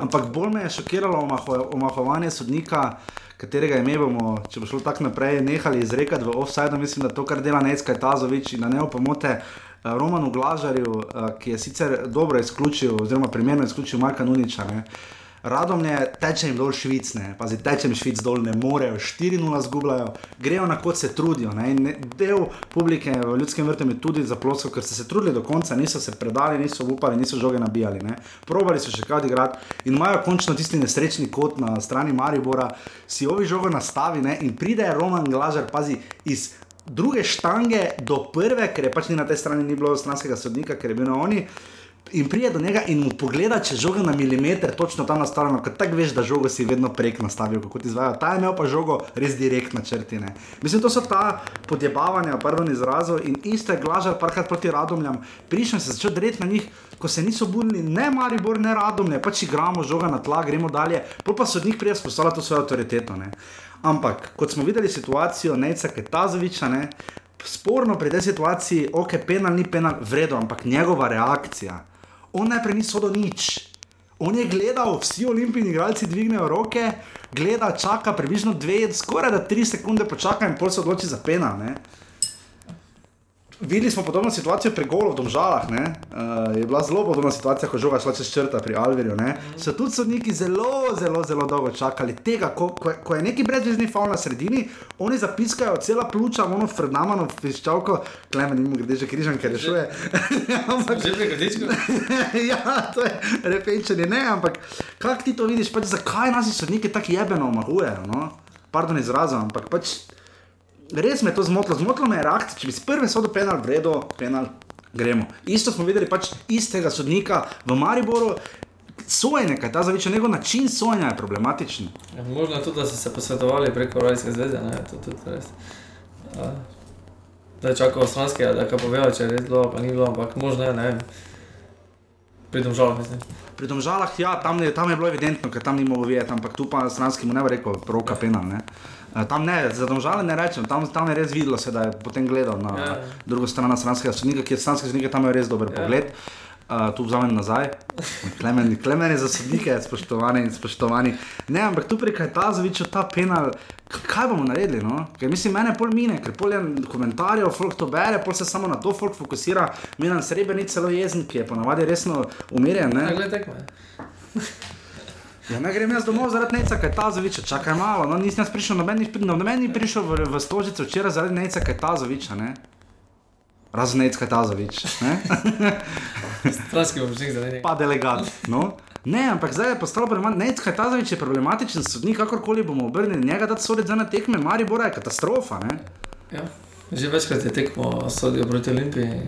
Ampak bolj me je šokiralo omahovanje sodnika. Katerega ime bomo, če bo šlo tako naprej, nehali izrekati v offside, mislim, da to, kar dela Necka Tazovič in na ne opomote, Romanu Glažarju, uh, ki je sicer dobro izključil, oziroma primerno izključil Marka Nuniča. Ne. Radom je teče jim dol švic, ne. pazi, teče jim švic dol, ne morejo, 4-0 zgubljajo, grejo na kot se trudijo. Ne. Ne, del publike v ljudskem vrtu je tudi zaploskal, ker so se trudili do konca, niso se predali, niso upali, niso žoge nabijali. Ne. Probali so še kaj igrati in imajo končno tisti nesrečni kot na strani Maribora, si ovi žogo nastavi ne. in pride Roman Glažar, pazi, iz druge štange do prve, ker je pač ni na tej strani ni bilo stranskega sodnika, ker je bil na oni. In pride do njega in mu pogleda, če žoga na milimeter, točno tam nastavljeno, ker tako veš, da žogo si vedno prek nastavil, kako ti izvajo. Ta je imel pa žogo res direkt na črtine. Mislim, to so ta podjebavanja, pardon, izrazov in isto je glažar parkrat proti radomljam. Prišel sem se začel dreti na njih, ko se niso budili, ne Maribor, ne radomlje, pač igramo žoga na tla, gremo dalje, pol pa so od njih prije spostavljati to svojo avtoriteto. Ampak, kot smo videli situacijo Neca Ketazoviča, ne, sporno pri tej situaciji, ok, penal ni penal, vredno, ampak njegova reakcija, on najprej ni sodel nič. On je gledal, vsi olimpijski igralci dvignejo roke, gleda, čaka približno dve, skoraj da tri sekunde počaka in pol se odloči za pena. Ne? Videli smo podobno situacijo pri golu v Domžalah. Uh, je bila zelo podobna situacija, ko žoga šla čez črta pri Alverju. So tudi sodniki zelo, zelo, zelo dolgo čakali tega, ko, ko, ko je neki brezvezni faul na sredini, oni zapiskajo cela pljuča, ono Fernamano, piščalko, klemen jim gre že križan, ker rešuje. Že preko dečka? ja, to je repečenje, ne, ampak kak ti to vidiš, pač, zakaj nas sodniki tako jebeno omahujejo, no? Pardon izrazom, ampak pač res me je to zmotilo, zmotilo me je reakcija. Če bi s prve sodo penal vredo, penal gremo. Isto smo videli pač istega sodnika v Mariboru. Sojenje, kaj ta zaviča, njegov način sojenja je problematičen. Ja, možno je tudi, da so se posvetovali preko Rojske zveze, ne, to tudi res. Da je čakal stranskega, da je povedal, če je res bilo, pa ni bilo, ampak možno je, ne vem. Pri domžalah, mislim. Pri domžalah, ja, tam je, tam je bilo evidentno, ker tam ni mogel videti, ampak tu pa stranski mu ne bo rekel, roka penal, ne. Uh, tam ne, za domžale ne rečem, tam, tam je res videlo se, da je potem gledal na ja. drugo stran stranskega sodnika, ki je stranski sodnik, tam je res dober ja. pogled. Uh, tu vzamem nazaj, klemen, klemen je za sodnike, spoštovani in spoštovani. Ne, ampak tu prek ta zviča ta penal, kaj bomo naredili? No? Ker mislim, mene pol mine, ker pol je komentarjev, folk to bere, pol se samo na to folk fokusira, minen srebrni celo jezen, ki je ponavadi resno umirjen. Ne, gledaj tekme. Ja, ne grem jaz domov zaradi neca, kaj ta zoviča, čakaj malo. No, nisem prišel, noben ni, noben ni prišel v, v stožico včeraj zaradi neca, kaj ta zoviča, ne? Razen neca, kaj ta zovič. Stranski bomo že zaradi. Pa delegat, no. Ne, ampak zdaj je postalo problematično. Kaj ta zovič je problematičen, sodnik, kakorkoli bomo obrnili, njega da za na tekme, Maribora je katastrofa, ne? Ja, že večkrat je tekmo sodijo proti Olimpiji.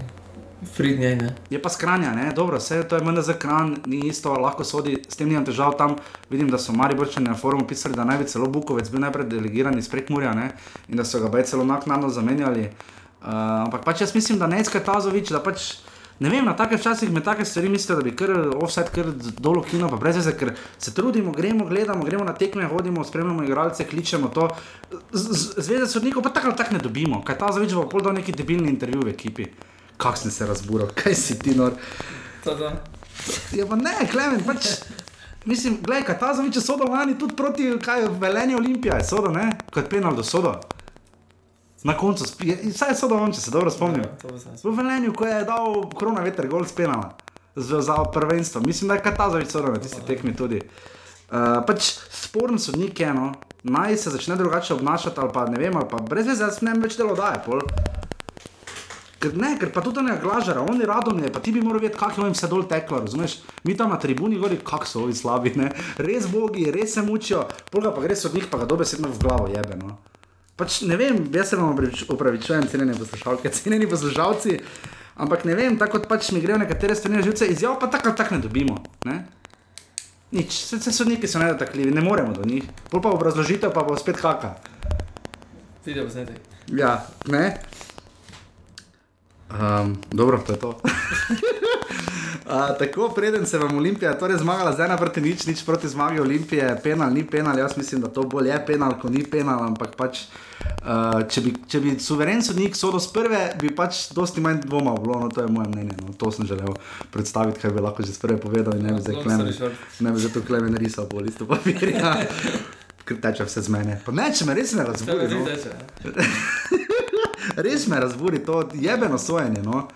Fridnje, ne. Je pa skranja, ne? dobro, vse to je meni za kran, ni isto, lahko sodi, s tem nimam težav tam. Vidim, da so mari brčani na forumu pisali, da naj bi celo Bukovec bil najprej delegiran iz Prekmurja ne? in da so ga baj celo naknadno zamenjali. Uh, ampak pač jaz mislim, da ne iskaj Tazovič, da pač. Ne vem, na takih časih me take stvari mislijo, da bi kar offset, kar dolo kino, pa brez veze, ker se trudimo, gremo, gledamo, gremo na tekme, hodimo, spremljamo igralce, kličemo to. Zvezde sodnikov pa tako ali tako ne dobimo, kaj ta zavič bo pol do neki debilni intervju v ekipi kako si se razburil, kaj si ti nor. Ja, pa ne, klemen, pač. Mislim, gledaj, kaj ta zaviče sodo lani tudi proti, kaj je velenje Olimpije, sodo, ne, kot penal do sodo. Na koncu, vsaj je sodo, če se dobro spomnim. Ja, v velenju, ko je dal korona veter, gol spenala za, za prvenstvo. Mislim, da je kaj ta zaviče sodo na tisti tekmi tudi. Uh, pač sporen sodnik je, no, naj se začne drugače obnašati ali pa ne vem, ali pa brez veze, da se ne več delo daje. Pol. Ker, ne, ker pa tudi ne glažara, oni radom je, pa ti bi moral vedeti, kako jim se dol teklo, razumeš? Mi tam na tribuni govori, kako so ovi slabi, ne? res bogi, res se mučijo, polga pa gre od njih, pa ga dobe sedno v glavo jebe. No? Pač ne vem, jaz se vam upravičujem, cenjeni poslušalci, cenjeni poslušalci, ampak ne vem, tako pač mi grejo nekatere stvari na živce, izjav pa tako ali tako ne dobimo. Ne? Nič, vse so neki, so ne da takli, ne moremo do njih. Pol pa obrazložitev pa bo spet haka. Video posnetek. Ja, ne. Um, dobro, to je to. Uh, tako, preden se vam Olimpija, torej zmagala z ena proti nič, nič proti zmagi Olimpije, penal, ni penal, jaz mislim, da to bolj je penal, kot ni penal, ampak pač, uh, če, bi, če bi suveren sodnik sodel z prve, bi pač dosti manj dvoma bilo, no to je moje mnenje, no, to sem želel predstaviti, kaj bi lahko že z prve povedal in ne bi zdaj klemen, ne bi zdaj to klemen risal po listu papirja, ker teče vse z mene. Pa ne, če me res ne razumete. No. Res me razburi to jebeno sojenje. No.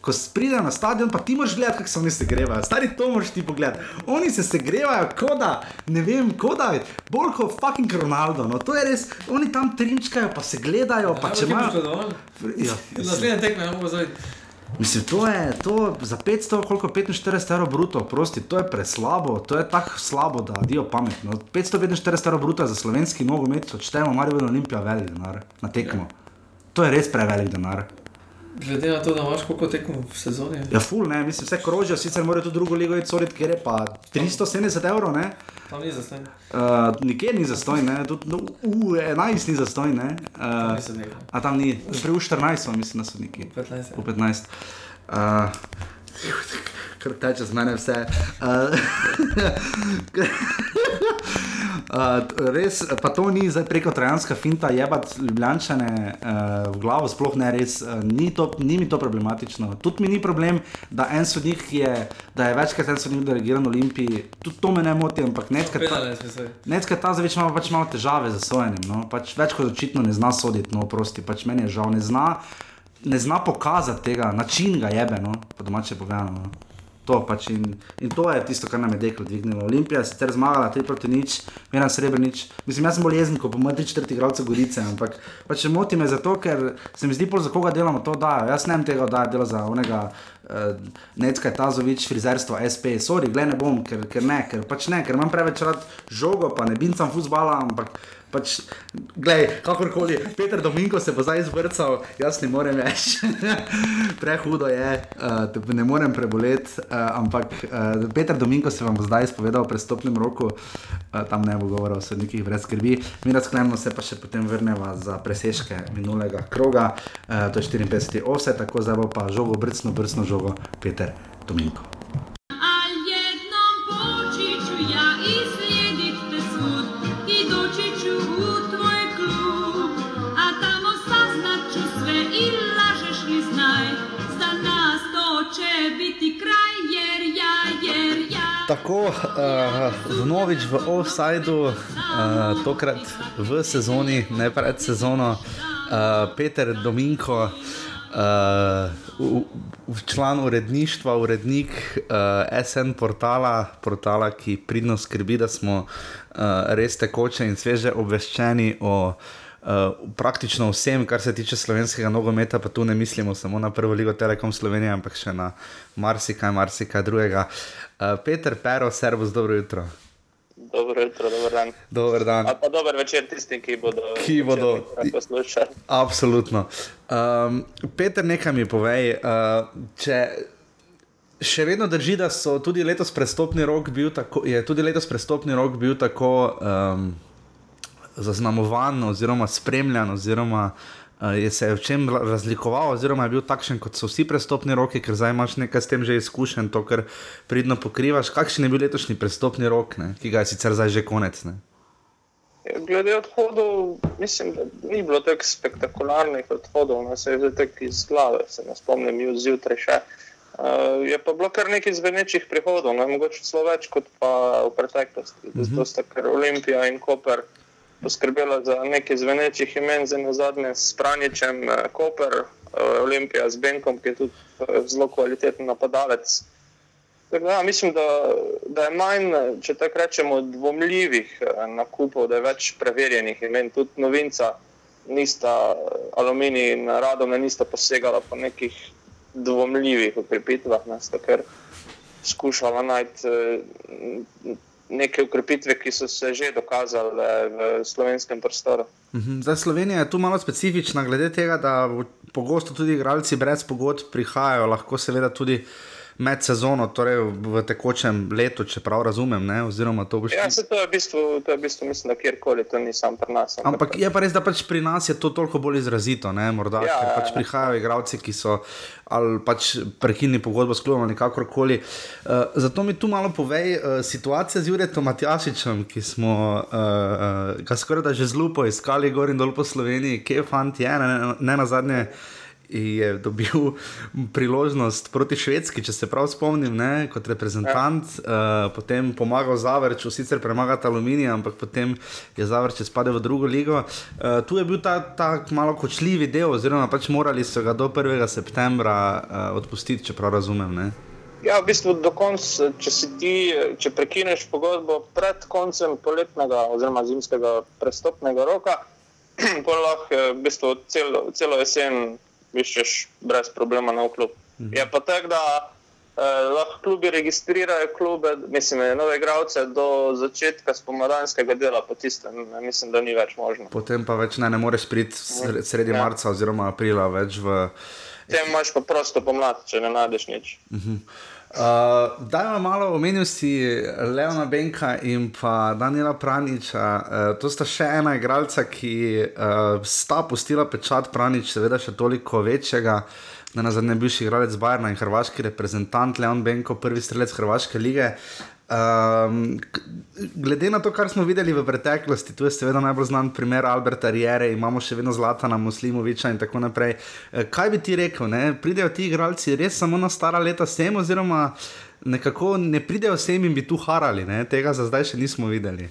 Ko pride na stadion, pa ti moraš gledati, kako se oni se grevajo. Stari to moraš ti pogledati. Oni se se grevajo, kot da, ne vem, kot da je bolj kot fucking Ronaldo. No. To je res, oni tam trinčkajo, pa se gledajo. Pa ja, če imajo. Ja, Naslednje tekme, ne bomo zdaj. Mislim, to je to za 500, koliko 45 evrov bruto, prosti, to je preslabo, to je tako slabo, da dio pametno. 545 evrov bruto za slovenski nogomet, odštejemo, Marijo Olimpija, velik denar na tekmo. Ja. To je res prevelik denar. Glede na to, da imaš koliko tekmo v sezoni. Ja, ful, ne, mislim, vse krožijo, sicer morajo tudi drugo ligo iti, ker je pa 370 evrov, ne. Tam ni zastojn. Uh, nikjer ni zastojn, ne, tudi no, v 11 ni zastojn, ne. Uh, a tam ni, pri 14 mislim, da so neki. V 15. V 15. Uh, Ker teče z mene vse. Uh, Uh, res, pa to ni zdaj preko trojanska finta, je pa ljubljančane uh, v glavo, sploh ne res, uh, ni, to, ni mi to problematično. Tudi mi ni problem, da en sodnik je, da je večkrat en sodnik delegiran Olimpiji, tudi to me ne moti, ampak nekaj ta, ta zdaj ima pač malo težave z sojenjem, no? pač več kot očitno ne zna soditi, no prosti, pač meni je žal, ne zna, ne zna pokazati tega, način ga jebe, no, po domače povedano. No? To pač in, in to je tisto, kar nam je deklo dvignilo. Olimpija je sicer zmagala 3 proti nič, Miran Srebrenic. Mislim, jaz sem bolj jezen, ko pomeni 3 četrti gradce Gorice, ampak pač moti me zato, ker se mi zdi, za koga delamo to dajo. Jaz ne vem tega, da je delo za onega uh, Necka Tazovič, frizerstvo SP, sorry, gled ne bom, ker, ker ne, ker pač ne, ker imam preveč rad žogo, pa ne bincam fusbala, ampak pač, glej, kakorkoli, Peter Dominko se bo zdaj izvrcal, jaz ne morem več, prehudo je, uh, ne morem preboleti, uh, ampak uh, Peter Dominko se vam bo zdaj izpovedal v prestopnem roku, uh, tam ne bo govoril o sodnikih brez skrbi, mi razklenemo se pa še potem vrnemo za preseške minulega kroga, uh, to je 54. ose, tako zdaj bo pa žogo, brcno, brcno žogo, Peter Dominko. Tako, uh, vnovič v offsajdu, uh, tokrat v sezoni, ne pred sezono, uh, Peter Dominko, uh, v, član uredništva, urednik uh, SN portala, portala, ki pridno skrbi, da smo uh, res tekoče in sveže obveščeni o. Uh, praktično vsem, kar se tiče slovenskega nogometa, pa tu ne mislimo samo na prvo ligo Telekom Slovenije, ampak še na marsikaj, marsikaj drugega. Uh, Uh, Peter Pero, servus, dobro jutro. Dobro jutro, dober dan. Dober dan. Pa dober večer tistim, ki bodo, ki bodo poslušali. Absolutno. Um, Peter, nekaj mi povej. Uh, če še vedno drži, da so tudi letos prestopni rok bil tako, je tudi letos prestopni rok bil tako um, zaznamovan oziroma spremljan oziroma uh, je se v čem razlikoval, oziroma je bil takšen, kot so vsi prestopni roki, ker zdaj imaš nekaj s tem že izkušen, to, kar pridno pokrivaš. Kakšen je bil letošnji prestopni rok, ne? ki ga je sicer zdaj že konec? Ne? Glede odhodov, mislim, da ni bilo tako spektakularnih odhodov, no, se je zdaj tako iz glave, se ne spomnim, ju zjutraj še. Uh, je pa bilo kar nekaj zvenečih prihodov, no, mogoče celo več kot pa v preteklosti. Zato sta kar Olimpija in Koper uh, poskrbela za nekaj zvenečih imen, za nazadnje s Pranjičem, eh, Koper, eh, Olimpija z Benkom, ki je tudi eh, zelo kvaliteten napadalec. Da, mislim, da, da je manj, če tako rečemo, dvomljivih nakupov, da je več preverjenih imen. Tudi novinca, nista aluminij in radom, nista posegala po nekih dvomljivih ukrepitvah, ker skušala najti neke ukrepitve, ki so se že dokazale v slovenskem prostoru. Mhm. Zdaj, Slovenija je tu malo specifična, glede tega, da pogosto tudi igralci brez pogodb prihajajo, lahko seveda tudi med sezono, torej v tekočem letu, če prav razumem. Ne, boš... Ja, se to je v bistvu, to je v bistvu mislim, da kjerkoli to ni samo pri nas. Ampak, je pa res, da pač pri nas je to toliko bolj izrazito, ne, morda, ja, ker pač ja, ja. prihajajo igralci, ki so ali pač prekinili pogodbo s klubom ali kakorkoli. Uh, zato mi tu malo povej, uh, situacija z Juretom Matjašičem, ki smo uh, uh, skoraj da že zelo poiskali gor in dol po Sloveniji, kje je fant, je ne, ne, ne na zadnje je dobil priložnost proti Švedski, če se prav spomnim, ne, kot reprezentant, ja. uh, potem pomagal Zavrču, sicer premagati Aluminij, ampak potem je Zavrč spadal v drugo ligo. Uh, tu je bil ta, ta malo kočljivi del, oziroma pač morali so ga do 1. septembra uh, odpustiti, če prav razumem. Ne. Ja, v bistvu do konca, če si ti, če prekineš pogodbo pred koncem poletnega oziroma zimskega prestopnega roka, pa lahko v bistvu celo, celo jesen viščeš brez problema na klub. Mhm. Je pa tako, da eh, lahko klubi registrirajo klube, mislim, nove igralce do začetka spomladanskega dela, pa tiste, mislim, da ni več možno. Potem pa več ne, ne moreš priti sredi ja. marca oziroma aprila več v. Tem imaš pa prosto pomlad, če ne najdeš nič. -huh. Uh, Dajmo malo omeniti si Leona Benka in pa Daniela Praniča. Uh, to sta še ena igralca, ki uh, sta pustila pečat Pranič, seveda še toliko večjega. na zadnje bivši igralec Bajrna in hrvaški reprezentant Leon Benko, prvi strelec Hrvaške lige. Um, glede na to, kar smo videli v preteklosti, tu je seveda najbolj znan primer Alberta Riere, imamo še vedno Zlatana Muslimoviča in tako naprej. Eh, kaj bi ti rekel, ne? pridejo ti igralci res samo na stara leta sem, oziroma nekako ne pridejo sem in bi tu harali, ne? tega za zdaj še nismo videli.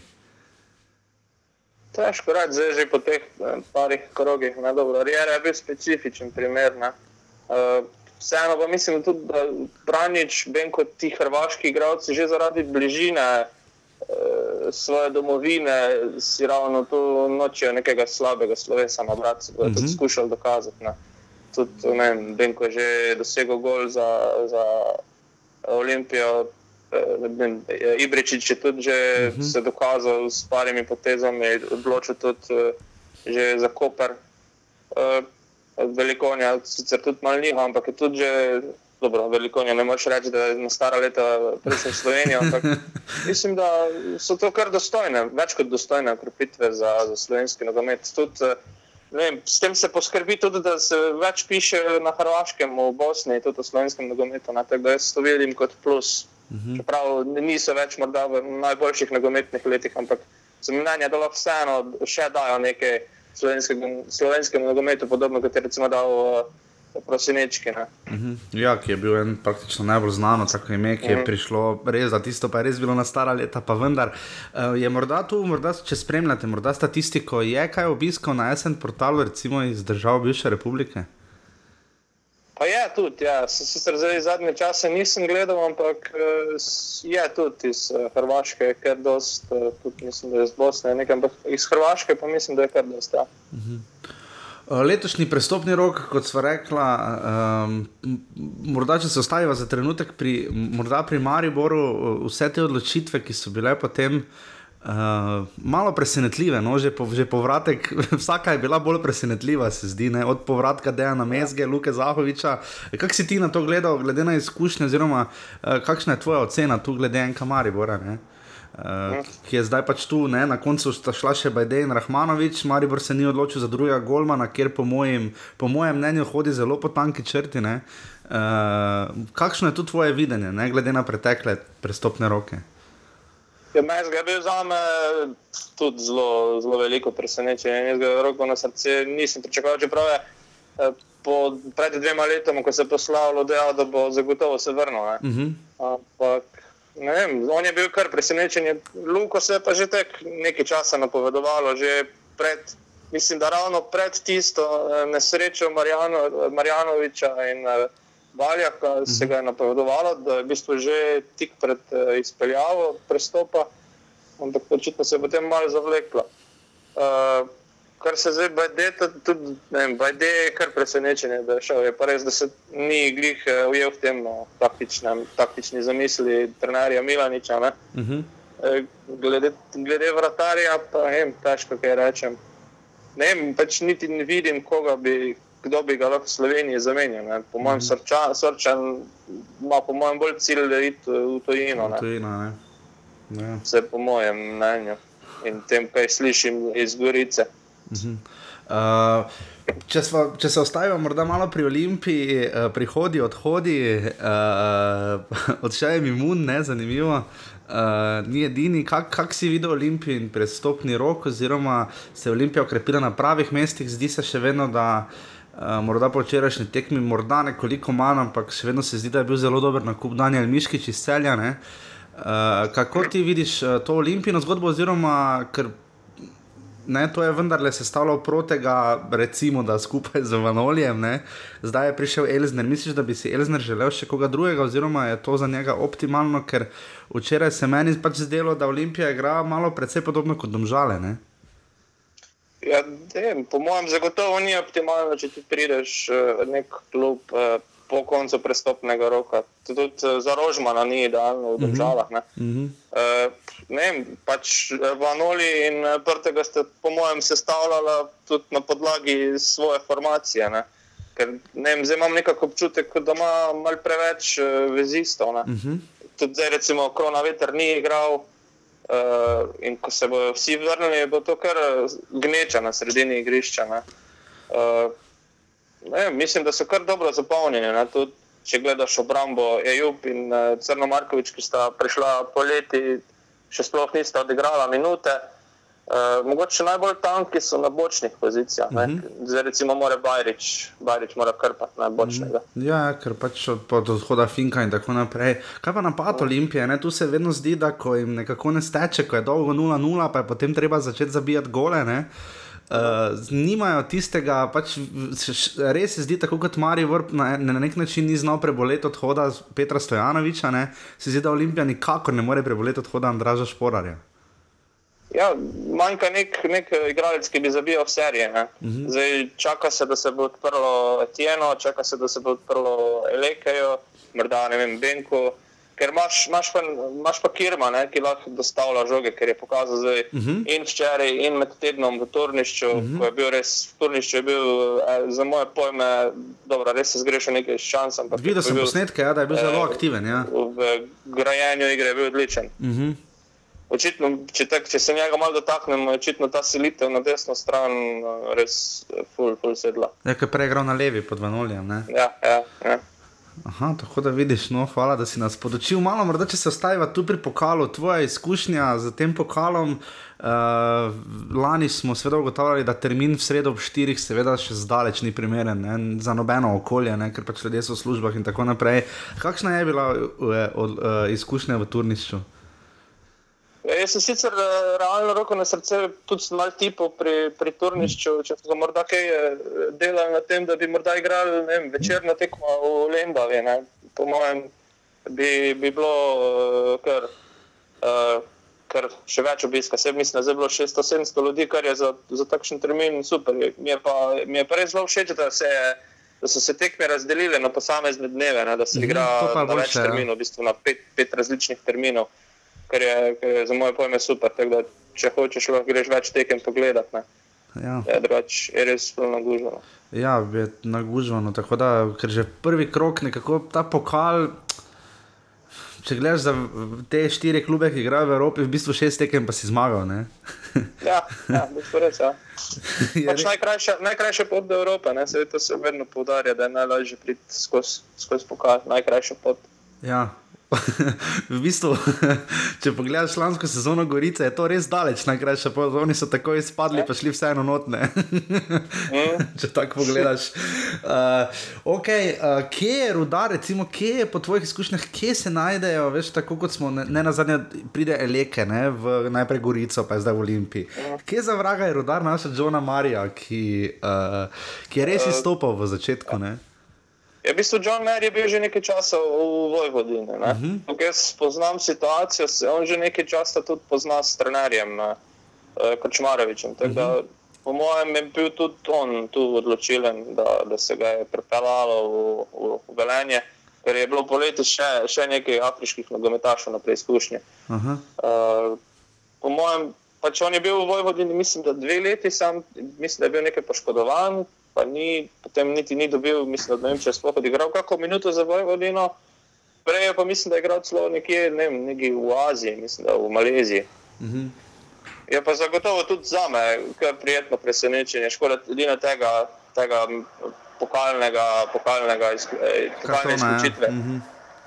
Težko reči, zdaj že po teh eh, parih krogih. Riere je bil specifičen primer. Uh, vseeno pa mislim tudi, da Branič, vem kot ti hrvaški igralci, že zaradi bližine e, svoje domovine, si ravno tu nočijo nekega slabega slovesa na brat, da bi -hmm. skušali dokazati. Ne. Tudi, ne vem, vem, ko je že dosegel gol za, za Olimpijo. E, Ibričič je tudi že uh mhm. -huh. se dokazal s parimi potezami, odločil tudi uh, za Koper. Uh, velikonja, sicer tudi malo njihov, ampak je tudi že dobro, velikonja. Ne moreš reči, da je na stara leta prišel v Slovenijo, ampak mislim, da so to kar dostojne, več kot dostojne ukrepitve za, za slovenski nogomet. Tudi, Vem, s tem se poskrbi tudi, da se več piše na Hrvaškem, v Bosni, tudi o slovenskem nogometu. Tako da jaz to vidim kot plus. Mhm. Čeprav niso več morda v najboljših nogometnih letih, ampak za mnenje, da lahko vseeno še dajo nekaj slovenskem nogometu, podobno kot je recimo dal uh, Prosinečki. Uh -huh. Ja, ki je bil en praktično najbolj znano, tako ime, ki je uh mhm. -huh. prišlo res za tisto, pa je res bilo na stara leta, pa vendar. Uh, je morda tu, morda, če spremljate, morda statistiko, je kaj obiskal na SN portalu, recimo iz držav bivše republike? Pa je tudi, ja. sicer zdaj zadnje čase nisem gledal, ampak eh, je tudi iz eh, Hrvaške, ker dost, eh, tudi mislim, da je iz Bosne, nekaj, ampak iz Hrvaške pa mislim, da je kar dosta. Ja. Mhm. Letošnji prestopni rok, kot smo rekla, um, morda če se ostaviva za trenutek pri, pri Mariboru, vse te odločitve, ki so bile potem uh, Uh, malo presenetljive, no? že, po, že povratek, vsaka je bila bolj presenetljiva, se zdi, ne? od povratka Dejana Mezge, Luke Zahoviča. Kako si ti na to gledal, glede na izkušnje, oziroma uh, kakšna je tvoja ocena tu, glede enega Maribora, uh, ki je zdaj pač tu, ne? na koncu sta šla še Bajde in Rahmanovič, Maribor se ni odločil za drugega Golmana, kjer po mojem, po mojem mnenju hodi zelo po tanki črti. Uh, kakšno je tu tvoje videnje, ne? glede na pretekle prestopne roke? Ja, Meni je bil za me tudi zelo, zelo veliko presenečenje. Jaz ga roko na srce nisem pričakoval, čeprav je eh, po, pred dvema letoma, ko se je poslal, dejal, da bo zagotovo se vrnil. Ne? Uh -huh. Ampak ne vem, on je bil kar presenečen. Luko se je pa že tek nekaj časa napovedovalo, že pred. Mislim, da ravno pred tisto eh, nesrečo Marjano, Marjanoviča in uh, Valjaka uh -huh. se ga je napovedovalo, da je v bistvu že tik pred uh, izpeljavo prestopa, ampak očitno se je potem malo zavleklo. Uh, kar se zdaj BD, tudi BD je kar presenečenje, da je šel. Je pa res, da se ni glih uh, ujel v tem no, taktični zamisli trenerja Milaniča. Uh -huh. uh, glede, glede vratarja, pa ne, težko kaj rečem. Ne vem, pač niti ne vidim, koga bi kdo bi ga lahko v Sloveniji zamenjal. Ne. Po mojem mm. srčan ima po mojem bolj cilj, da ide v tujino. V tujino Vse po mojem mnenju in tem, kaj slišim iz Gorice. Mm -hmm. uh, če, sva, če se ostavimo morda malo pri Olimpiji, uh, prihodi, odhodi, uh, odšel je imun, ne zanimivo. Uh, ni edini, kako kak si videl Olimpijo in prestopni rok, oziroma se je Olimpija okrepila na pravih mestih, zdi se še vedno, da uh, Uh, morda po včerajšnji tekmi, morda nekoliko manj, ampak še vedno se zdi, da je bil zelo dober na kup Daniel Miškič iz celja. Uh, kako ti vidiš uh, to olimpijsko zgodbo, oziroma ker ne, to je vendarle sestavljalo protega, recimo, da skupaj z Vanolijem, ne? zdaj je prišel Elzner. Misliš, da bi si Elzner želel še koga drugega, oziroma je to za njega optimalno, ker včeraj se meni pač zdelo, da Olimpija igra malo precej podobno kot domžale. Ne? Ja, dem, po mojem, zagotovo ni optimalno, če ti prideš v nek klub eh, po koncu prestopnega roka. Tudi eh, za Rožmana ni idealno v državah. Ne? Mm -hmm. ne vem, pač Vanoli in Prtega ste, po mojem, sestavljali tudi na podlagi svoje formacije. Ne? Ker ne vem, zdaj imam nekako občutek, da ima malo preveč vezistov. Mm -hmm. Tudi zdaj, recimo, Krona Veter ni igral. Uh, in ko se bodo vsi vrnili, bo to kar gneča na sredini igrišča. Uh, ne, mislim, da so kar dobro zapolnjeni. ne, tudi Če gledaš obrambo, Ejub in uh, Crno Markovič, ki sta prišla poleti, še sploh nista odigrala minute. Uh, mogoče najbolj tanki so na bočnih pozicijah. Uh -huh. Zdaj, recimo, mora Bajrič, Bajrič mora krpati na bočnega. Ja, ker pač od, od odhoda Finka in tako naprej. Kaj pa napad Olimpije? Ne? Tu se vedno zdi, da ko jim nekako ne steče, ko je dolgo 0-0, pa je potem treba začeti zabijati gole. Ne? Uh, nimajo tistega, pač, res se zdi, tako kot Marijo Vrp na, na nek način ni znal preboleti odhoda Petra Stojanoviča, ne? se zdi, da Olimpija nikakor ne more preboleti odhoda Andraža Šporarja. Ja, manjka nek, nek igralec, ki bi zabijal serije. Uh -huh. Zdaj čaka se, da se bo odprlo Etieno, čaka se, da se bo odprlo Elekejo, morda ne vem, Benko. Ker imaš, imaš, pa, imaš pa Kirma, ne, ki lahko dostavlja žoge, ker je pokazal zdaj uh -huh. in včeraj, in med tednom v Turnišču, uh -huh. ko je bil res v Turnišču, je bil eh, za moje pojme, dobro, res se zgrešil nekaj šans. Videl sem bil posnetke, ja, da je bil zelo aktiven. Ja. V grajenju igre je bil odličen. Uh -huh. Očitno, če, tak, če se njega malo dotaknemo, je očitno ta selitev na desno stran eh, res eh, full, full sedla. Ja, ki je prej igral na levi pod Vanoljem. ne. Ja, ja, ja. Aha, tako da vidiš, no, hvala, da si nas podočil. Malo, morda če se ostaviva tu pri pokalu, tvoja izkušnja z tem pokalom. Uh, lani smo seveda ugotavljali, da termin v sredo ob 4, seveda še zdaleč ni primeren ne, za nobeno okolje, ne, ker pač ljudje so v službah in tako naprej. Kakšna je bila uh, uh, izkušnja v Turnišču? Ja, Jaz sem sicer eh, realno roko na srce tudi sem malo tipov pri, pri turnišču, če so morda kaj eh, delali na tem, da bi morda igrali vem, večerno tekmo v Lendavi. Ne. Po mojem bi, bi bilo eh, kar, uh, kar še več obiska. Se mislim, da je bilo 600-700 ljudi, kar je za, za takšen termin super. Mi je pa, mi je pa res zelo všeč, da se je. Da so se tekme razdelile na posamezne dneve, ne, da se Mhm, igra je na več boljše, ja. terminov, v bistvu na pet, pet različnih terminov kar je, kar je za moje pojme super. Da, če hočeš, lahko greš več tekem pogledat. Ne. Ja. Je, drugač je res zelo naguženo. Ja, je naguženo. Tako da, ker že prvi krok, nekako ta pokal. Če gledaš za te štiri klube, ki igrajo v Evropi, v bistvu šest tekem, pa si zmagal. ne? Ja, ja, v bistvu res. Ja. Pač najkrajša, najkrajša pot do Evrope, ne? Seveda to se vedno poudarja, da je najlažje priti skozi skoz pokal, najkrajša pot. Ja. V bistvu, če pogledaš lansko sezono Gorice, je to res daleč, najkrajša pot. Oni so tako izpadli, pa šli vseeno notne. če tako pogledaš. Uh, okay, uh, kje je rudar, recimo, kje je po tvojih izkušnjah, kje se najdejo, veš, tako kot smo, ne, ne na zadnje pride Eleke, ne, v, najprej Gorico, pa je zdaj v Olimpiji. Kje za vraga je rudar naša Johna Marija, ki, uh, ki je res izstopal v začetku? Ne? Ja, v bistvu John Mayer je bil že nekaj časa v Vojvodini. Uh -huh. Tukaj jaz poznam situacijo, se on že nekaj časa tudi pozna s trenerjem uh, Kočmarovičem. Uh -huh. Po mojem je bil tudi on tu odločilen, da, da se ga je pripeljalo v, v, v Velenje, ker je bilo poleti še, še nekaj afriških nogometašov na preizkušnji. Aha. Uh, po mojem, pač on je bil v Vojvodini, mislim, da dve leti, sam, mislim, da je bil nekaj poškodovan, pa ni, potem niti ni dobil, mislim, da ne vem, če je sploh odigral kako minuto za Vojvodino. Prej pa mislim, da je igral celo nekje, ne vem, nekje v Aziji, mislim, da v Maleziji. Mhm. Je pa zagotovo tudi za me kar prijetno presenečenje, škoda edino tega, tega pokalnega, pokalnega izk- eh, pokalne ja. izključitve Mhm.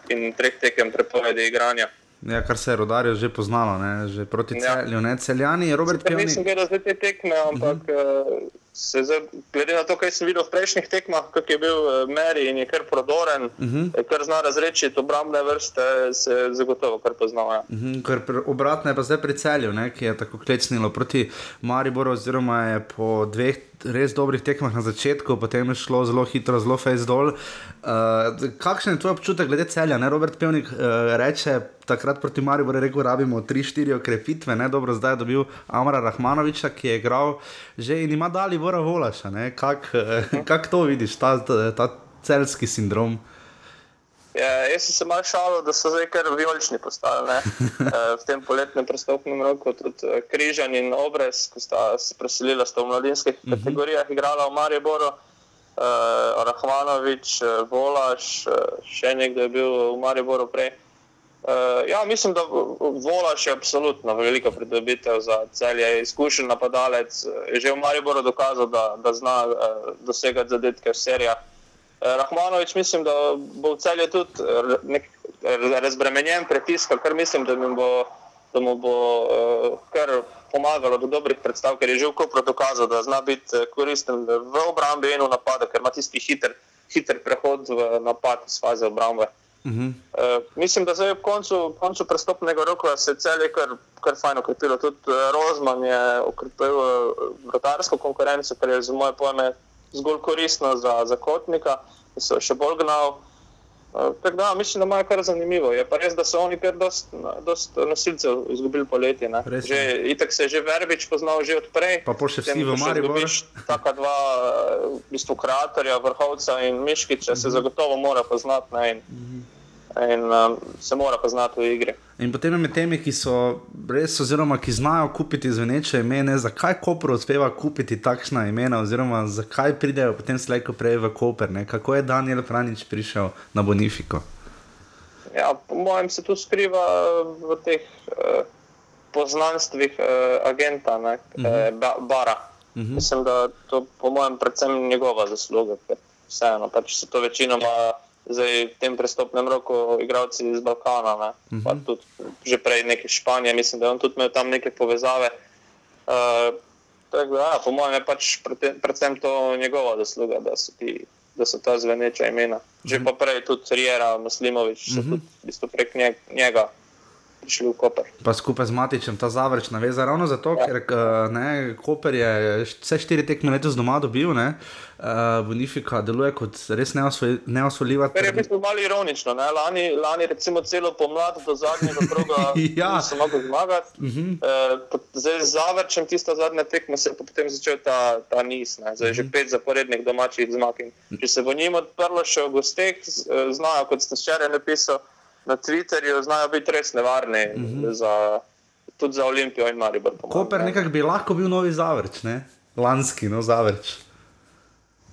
in treh tekem prepovedi igranja. Ja, kar se je rodarjo že poznalo, ne? že proti Ja. celju, ne celjani, Robert Sicer Nisem Pjovnik. gledal zdaj te tekme, ampak uh -huh. Se zdaj, glede na to, kaj sem videl v prejšnjih tekmah, kako je bil uh, Meri in je kar prodoren, uh Mhm. -huh. kar zna razrečiti obrambne vrste, se zagotovo kar poznava. Ja. Mhm, Ker pr- obratno je pa zdaj pri celju, ne, ki je tako klecnilo proti Mariboru, oziroma je po dveh res dobrih tekmah na začetku, potem je šlo zelo hitro, zelo face dol. Uh, kakšen je tvoj občutek glede celja? Ne? Robert Pevnik uh, reče, takrat proti Mariboru je rekel, rabimo 3-4 okrepitve, ne dobro, zdaj je dobil Amara Rahmanoviča, ki je igral že in ima dali Vora Volaša. ne. Kak, uh, kak to vidiš, ta, ta, ta celski sindrom? Ja, jaz sem se malo šalil, da so zdaj kar vijolični postali ne? Eh, v tem poletnem prestopnem roku. Tudi eh, Križan in Obrez, ki sta se preselila, sta v mladinskih kategorijah igrala v Mariboru. Uh, Rahmanovič, eh, Volaš, eh, še nekdo je bil v Mariboru prej. Uh, ja, mislim, da Volaš je absolutno velika pridobitev za celje. Izkušen napadalec je že v Mariboru dokazal, da, da zna uh, dosegati zadetke v serijah. Uh, Rahmanovič mislim, da bo v celju tudi nek, razbremenjen pritiska, kar mislim, da mu bo, da mu bo uh, kar pomagalo do dobrih predstav, ker je že v Kopru dokazal, da zna biti koristen v obrambi in v napadu, ker ima tisti hiter, hiter prehod v napad iz faze obrambe. Uh -huh. uh, mislim, da zdaj ob koncu, koncu prestopnega roka se je celje kar, kar fajn okrepilo. Tudi Rozman je okrepil uh, konkurenco, kar je za moje pojme zgolj koristno za, za kotnika, da so še bolj gnal. Uh, tako da mislim, da imajo kar zanimivo. Je pa res, da so oni kar dost, dost nosilcev izgubili poletje. Že, itak se je že Verbič poznal že odprej. Pa po še vsi v Mariboru. Taka dva v bistvu, kreatorja, vrhovca in Miškiča uh -huh. se zagotovo mora poznati. Ne, in, uh -huh in um, se mora poznati v igri. In potem med temi, ki so res, oziroma ki znajo kupiti zveneče imena, zakaj Koper uspeva kupiti takšna imena, oziroma zakaj pridejo potem slejko prej v Koper, ne? kako je Daniel Franič prišel na Bonifiko? Ja, po mojem se tu skriva v teh uh, poznanstvih uh, agenta, ne, uh -huh. uh, ba, Bara. Uh -huh. Mislim, da to po mojem predvsem njegova zasluga, ker vseeno pač se to večinoma. Uh, zdaj v tem prestopnem roku, igravci iz Balkana, uh -huh. pa mhm. tudi že prej neke Španije, mislim, da je on tudi imel tam neke povezave. Uh, tak, da, ja, po mojem je pač predvsem to njegova zasluga, da so, ti, da so ta zveneča imena. Že uh mhm. -huh. pa prej tudi Rijera, Muslimovič, uh -huh. tudi v bistvu prek njega prišli v Koper. Pa skupaj z Matičem ta zavrč naveza ravno zato, ja. ker ne, Koper je vse štiri tekme letos doma dobil, ne, uh, Bonifika deluje kot res neosvoljiva. Ker je v bistvu malo ironično, ne, lani, lani recimo celo pomlad do zadnjega kroga ja. niso mogli zmagati. Uh -huh. uh, zdaj z zavrčem tista zadnja tekma se je potem začel ta, ta niz, ne, zdaj uh -huh. že mhm. pet zaporednih domačih zmag. In če se bo njim odprlo še v gosteh, znajo, kot ste včeraj napisali, na Twitterju znajo biti res nevarni, mm -hmm. za, tudi za Olimpijo in Maribor. Koper nekako bi lahko bil novi zavrč, ne? lanski no zavrč.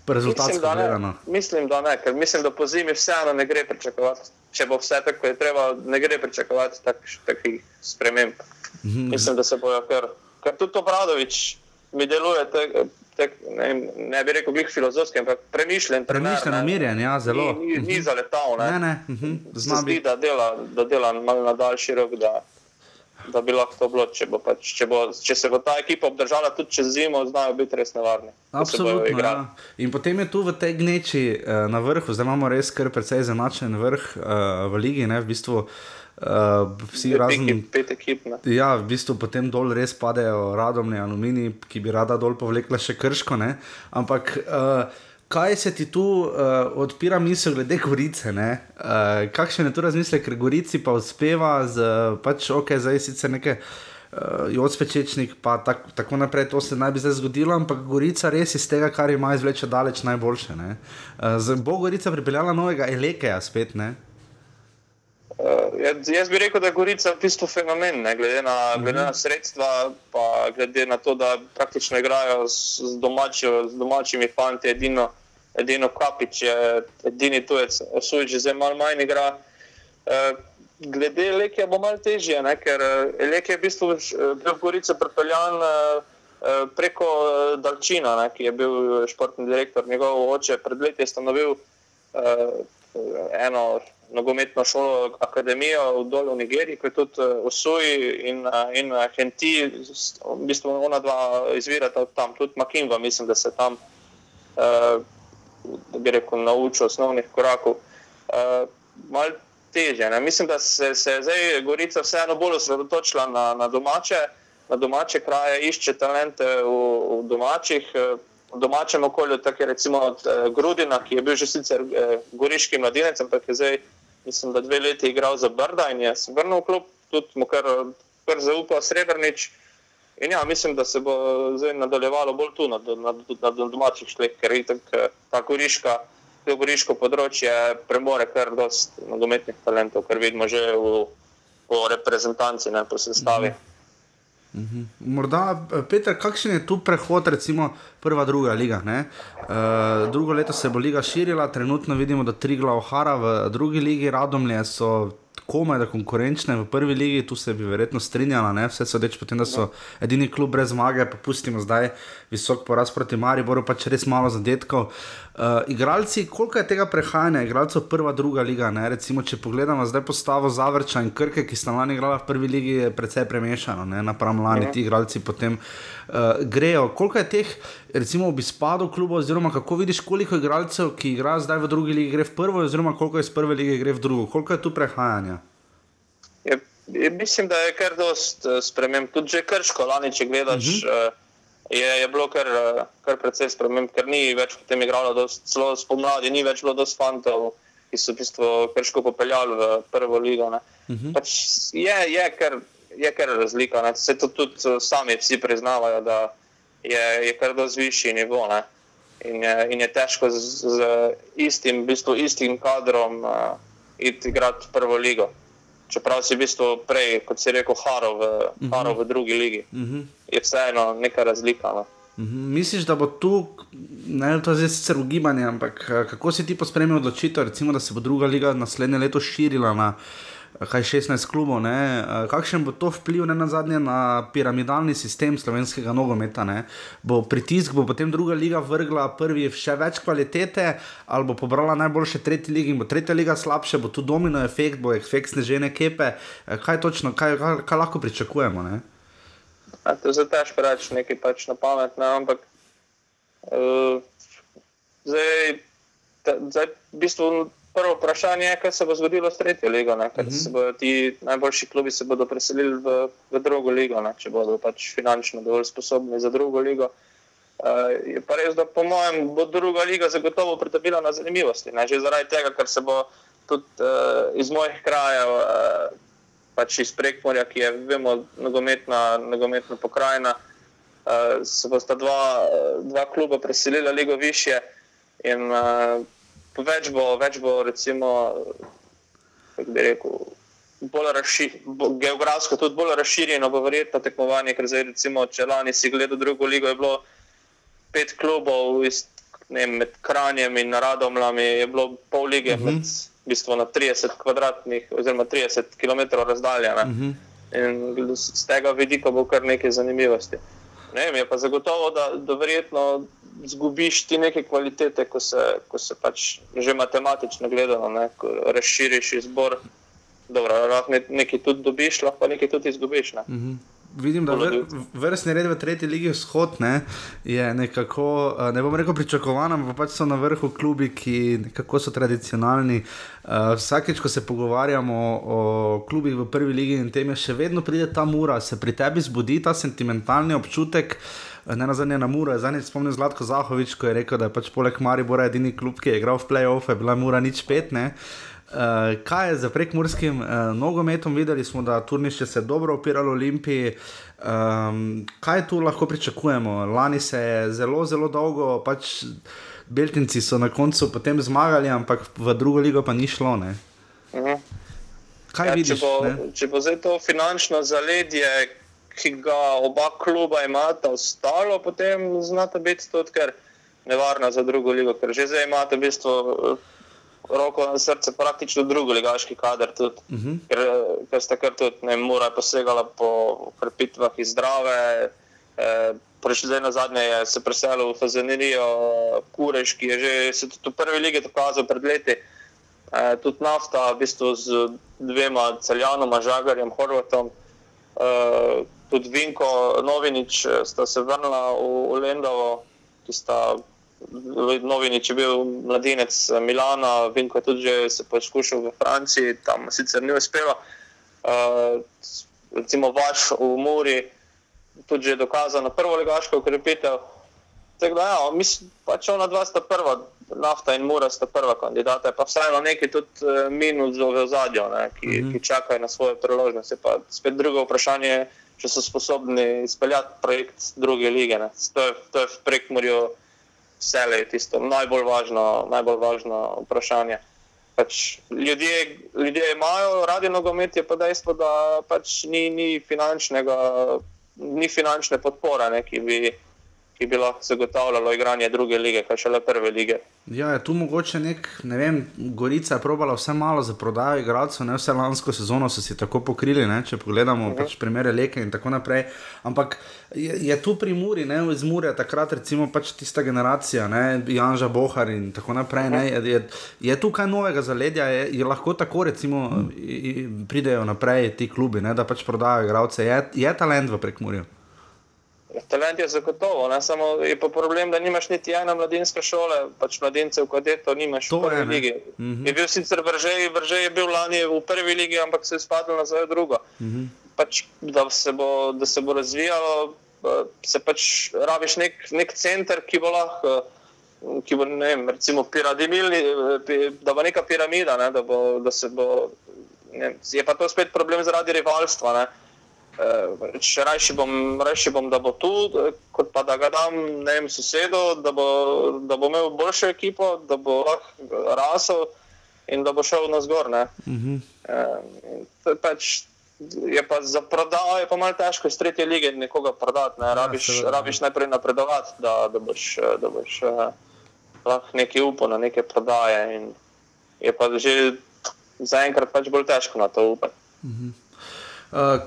Mislim da, ne, mislim, da ne, ker mislim, da po zimi vseeno ne gre pričakovati. Če bo vse tako, je treba, ne gre pričakovati takih tak sprememb. Mm -hmm. Mislim, da se bojo, ker, ker tudi Obradovič mi deluje. Te, tek, ne, ne bi rekel, glih filozofski, ampak premišljen. Premišljen, umirjen, ja, zelo. Ni, ni, ni mhm. zaletal, ne. ne, ne. Uh mhm. -huh. Zdi, da dela, da dela malo na daljši rok. Da, Da bi lahko to bilo, če, bo pač, če, bo, če se bo ta ekipa obdržala tudi čez zimo, znajo biti res nevarni. Absolutno. Ja. In potem je tu v tej gneči uh, na vrhu, zdaj imamo res kar precej zanačen vrh uh, v ligi, ne, v bistvu uh, Uh, vsi razni. Pet ekip. Ne? Ja, v bistvu potem dol res padejo radomni aluminij, ki bi rada dol povlekla še krško. Ne? Ampak. Uh, Kaj se ti tu uh, odpira misel glede Gorice? Uh, kakšen je tu razmislek, ker Gorici pa uspeva z pač ok, zdaj sicer nekaj uh, jodspečečnik, pa tak, tako naprej, to se naj bi zdaj zgodilo, ampak Gorica res iz tega, kar ima izvleče daleč najboljše. Uh, bo Gorica pripeljala novega Elekeja spet, ne? Uh, jaz bi rekel, da je Gorica v bistvu fenomen, ne, glede, na, uh -huh. glede na sredstva, pa glede na to, da praktično igrajo z, z, domačjo, z domačimi fanti. Edino, edino Kapič je edini tujec, že zdaj malo manj igra. Uh, glede Lekija bo malo težje, ne, ker Lek je v bistvu bil v Gorico pripeljan uh, preko Dalčina, ne, ki je bil športni direktor. Njegov oče pred leti je ustanovil uh, eno nogometno šolo, akademijo v dolu v Nigeriji, je tudi eh, in, eh, in eh, Henti, v bistvu ona dva izvirata tam, tudi Makimba, mislim, da se tam, da bi rekel, naučil osnovnih korakov. Mal teže. Ne? Mislim, da se, se je zdaj Gorica vseeno bolj osredotočila na, na domače, na domače kraje, išče talente v, v domačih v domačem okolju, tako je recimo od eh, Grudina, ki je bil že sicer eh, goriški mladinec, ampak je zdaj, mislim, da dve leti igral za Brda in je se vrnil v klub, tudi mu kar, kar zaupal Srebrnič. In ja, mislim, da se bo zdaj nadaljevalo bolj tu, na, na, na, na domačih šleh, ker je tak, eh, ta goriška. To goriško področje premore kar dosti nogometnih talentov, kar vidimo že v, v reprezentanci, ne po sestavi. Mm Mhm. Morda, eh, Peter, kakšen je tu prehod, recimo prva, druga liga? Uh, drugo leto se bo liga širila, trenutno vidimo, da tri glavhara v drugi ligi, radomlje so komaj da konkurenčne v prvi ligi, tu se bi verjetno strinjala, ne? vse sodeč potem, da so edini klub brez zmage, pa pustimo zdaj visok poraz proti Mariboru, pač res malo zadetkov. Uh, igralci, koliko je tega prehajanja, igralcev prva, druga liga, ne? recimo, če pogledamo zdaj postavo Zavrča in Krke, ki sta lani igrala v prvi ligi, je precej premešano, napram lani ti igralci potem uh, grejo. Koliko je teh, recimo, ob izpadu kluba, oziroma kako vidiš, koliko igralcev, ki igrajo zdaj v drugi ligi, gre v prvo, oziroma koliko iz prve lige gre v drugo, koliko je tu prehajanja? Je, je, mislim, da je kar dost uh, sprememb. Tudi že krško, lani, če gledaš, -huh. uh, je, je bilo kar, uh, kar precej sprememb, ker ni več v tem igralo, zelo spomladi, ni več bilo dost fantov, ki so v bistvu krško popeljali v prvo ligo. Uh mhm. -huh. pač je, je, kar, je kar razlika. Se to tudi sami vsi priznavajo, da je, je kar dost višji nivo. Ne? In je, in je težko z, z istim, v bistvu istim kadrom uh, iti igrati prvo ligo čeprav si v bistvu prej, kot si rekel, Haro v, uh mhm. -huh. Haro v drugi ligi. Uh mhm. -huh. Je vseeno neka razlika. No. Uh mhm. -huh. Misliš, da bo tu, ne to je sicer ugibanje, ampak eh, kako si ti pospremil odločitev, recimo, da se bo druga liga naslednje leto širila na kaj 16 klubov. Ne? Kakšen bo to vpliv ne na zadnje na piramidalni sistem slovenskega nogometa? Ne? Bo pritisk, bo potem druga liga vrgla prvi še več kvalitete, ali bo pobrala najboljše tretji ligi in bo tretja liga slabše, bo tu domino efekt, bo efekt snežene kepe. Kaj točno, kaj, kaj, kaj lahko pričakujemo? Ne? A, to je težko reči, nekaj pač na pamet, ne? ampak uh, zdaj, ta, zdaj, v bistvu prvo vprašanje je, kaj se bo zgodilo s tretjo ligo. Ne? Ker uh -huh. se bodo ti najboljši klubi se bodo preselili v, v drugo ligo, ne? če bodo pač finančno dovolj sposobni za drugo ligo. Uh, je pa res, da po mojem bo druga liga zagotovo pridobila na zanimivosti. Ne? Že zaradi tega, ker se bo tudi uh, iz mojih krajev, uh, pač iz Prekmorja, ki je, vemo, nogometna, nogometna pokrajina, uh, se bo sta dva, dva kluba preselila ligo više. In, uh, več bo, več bo recimo, kako bi rekel, bolj razširjeno, geografsko tudi bolj razširjeno, bo verjetno tekmovanje, ker zdaj recimo, če lani si gledal drugo ligo, je bilo pet klubov iz, ne, med Kranjem in Radomljami, je bilo pol lige uh -huh. med, v bistvu na 30 kvadratnih oziroma 30 km razdaljene. Uh -huh. In z tega vidika bo kar nekaj zanimivosti. Ne vem, je pa zagotovo, da, da verjetno zgubiš ti neke kvalitete, ko se, ko se pač že matematično gledano, ne, razširiš izbor. Dobro, lahko nekaj tudi dobiš, lahko nekaj tudi izgubiš. Ne. Mm -hmm. Vidim, da vr, vrstni red v tretji ligi vzhod ne, je nekako, eh, ne bom rekel pričakovan, ampak pač so na vrhu klubi, ki so tradicionalni. Uh, vsakeč, ko se pogovarjamo o klubih v prvi ligi in tem, je še vedno pride ta mura, se pri tebi zbudi ta sentimentalni občutek. Uh, ne na zadnje na Mura, zdaj spomnim Zlatko Zahovič, ko je rekel, da je pač poleg Maribora edini klub, ki je igral v playoff, je bila Mura nič pet. Ne? Uh, kaj je za prekmurskim uh, nogometom? Videli smo, da turnišče se je dobro opiralo Olimpiji. Um, kaj tu lahko pričakujemo? Lani se je zelo, zelo dolgo, pač Beltinci so na koncu potem zmagali, ampak v drugo ligo pa ni šlo. Uh mhm. -huh. Kaj ja, vidiš? Če bo, če bo zdaj to finančno zaledje, ki ga oba kluba imata ostalo, potem znata biti tudi nevarna za drugo ligo, ker že zdaj imate v bistvu eh, roko na srce, praktično drugo ligaški kader, tudi, uh mhm. -huh. ker, ker ste kar tudi ne mora posegala po krepitvah iz zdrave. Eh, Prejšnji dan na zadnje je se preselil v Fazenirijo, Kureš, ki je že se tudi v prvi ligi dokazal pred leti. E, tudi nafta, v bistvu z dvema celjanoma, Žagarjem, Horvatom, e, tudi Vinko Novinič eh, sta se vrnila v, v Lendavo, ki sta. Novinič je bil mladinec Milana, Vinko je tudi se poskušal v Franciji, tam sicer ni uspelo. Uh, recimo vaš v Muri, tudi že dokazano prvo legaško ukrepitev. Tako da, ja, mislim, pač ona dva sta prva, nafta in Mura sta prva kandidata, pa vseeno nekaj tudi eh, minus v zadju, ki, mm -hmm. ki čakajo na svoje priložnosti. Pa spet drugo vprašanje je, če so sposobni izpeljati projekt druge lige. To je, to je v prekmorju vse le tisto najbolj važno, najbolj važno vprašanje. Pač ljudje, ljudje imajo radi nogomet, je pa dejstvo, da pač ni, ni, ni finančne podpore, ne, ki, bi, ki bi lahko zagotavljalo igranje druge lige, kaj šele prve lige. Ja, je tu mogoče nek, ne vem, Gorica je probala vse malo za prodajo igralcev, ne vse lansko sezono so si tako pokrili, ne, če pogledamo uh -huh. pač primere Leke in tako naprej. Ampak je, je tu pri Muri, ne, iz Mure, takrat recimo pač tista generacija, ne, Janža Bohar in tako naprej, ne, je, je, je tu kaj novega zaledja, je, je lahko tako recimo i, i, pridejo naprej ti klubi, ne, da pač prodajo igralce, je, je talent v prekmurju. Talent je zagotovo, ne? samo je pa problem, da nimaš niti ene mladinske šole, pač mladincev, to, nimaš To v prvi je, ne. ligi. Mhm. Je bil sicer vržej, vržej je bil lani v prvi ligi, ampak se je spadal nazaj v drugo. Mhm. Pač, da, se bo, da se bo razvijalo, eh, se pač rabiš nek, nek center, ki bo lahko. eh, Ki bo, ne vem, recimo, piramidalni, eh, da bo neka piramida, ne, da, bo, da se bo. Ne, je pa to spet problem zaradi rivalstva. Ne. Uh, rajši, bom, rajši bom, da bo tu, eh, kot pa da ga dam vem, sosedu, da bo, da bo imel boljšo ekipo, da bo lahko rasel in da bo šel na zgor. Uh Mhm. -huh. pač, je pa za prodajo je pa malo težko iz tretje lige nekoga prodati. Ne? Rabiš, seveda. ja, rabiš najprej napredovati, da, da boš, eh, da boš uh, lahko nekaj upal na neke prodaje. In je pa že zaenkrat pač bolj težko na to upati. Uh,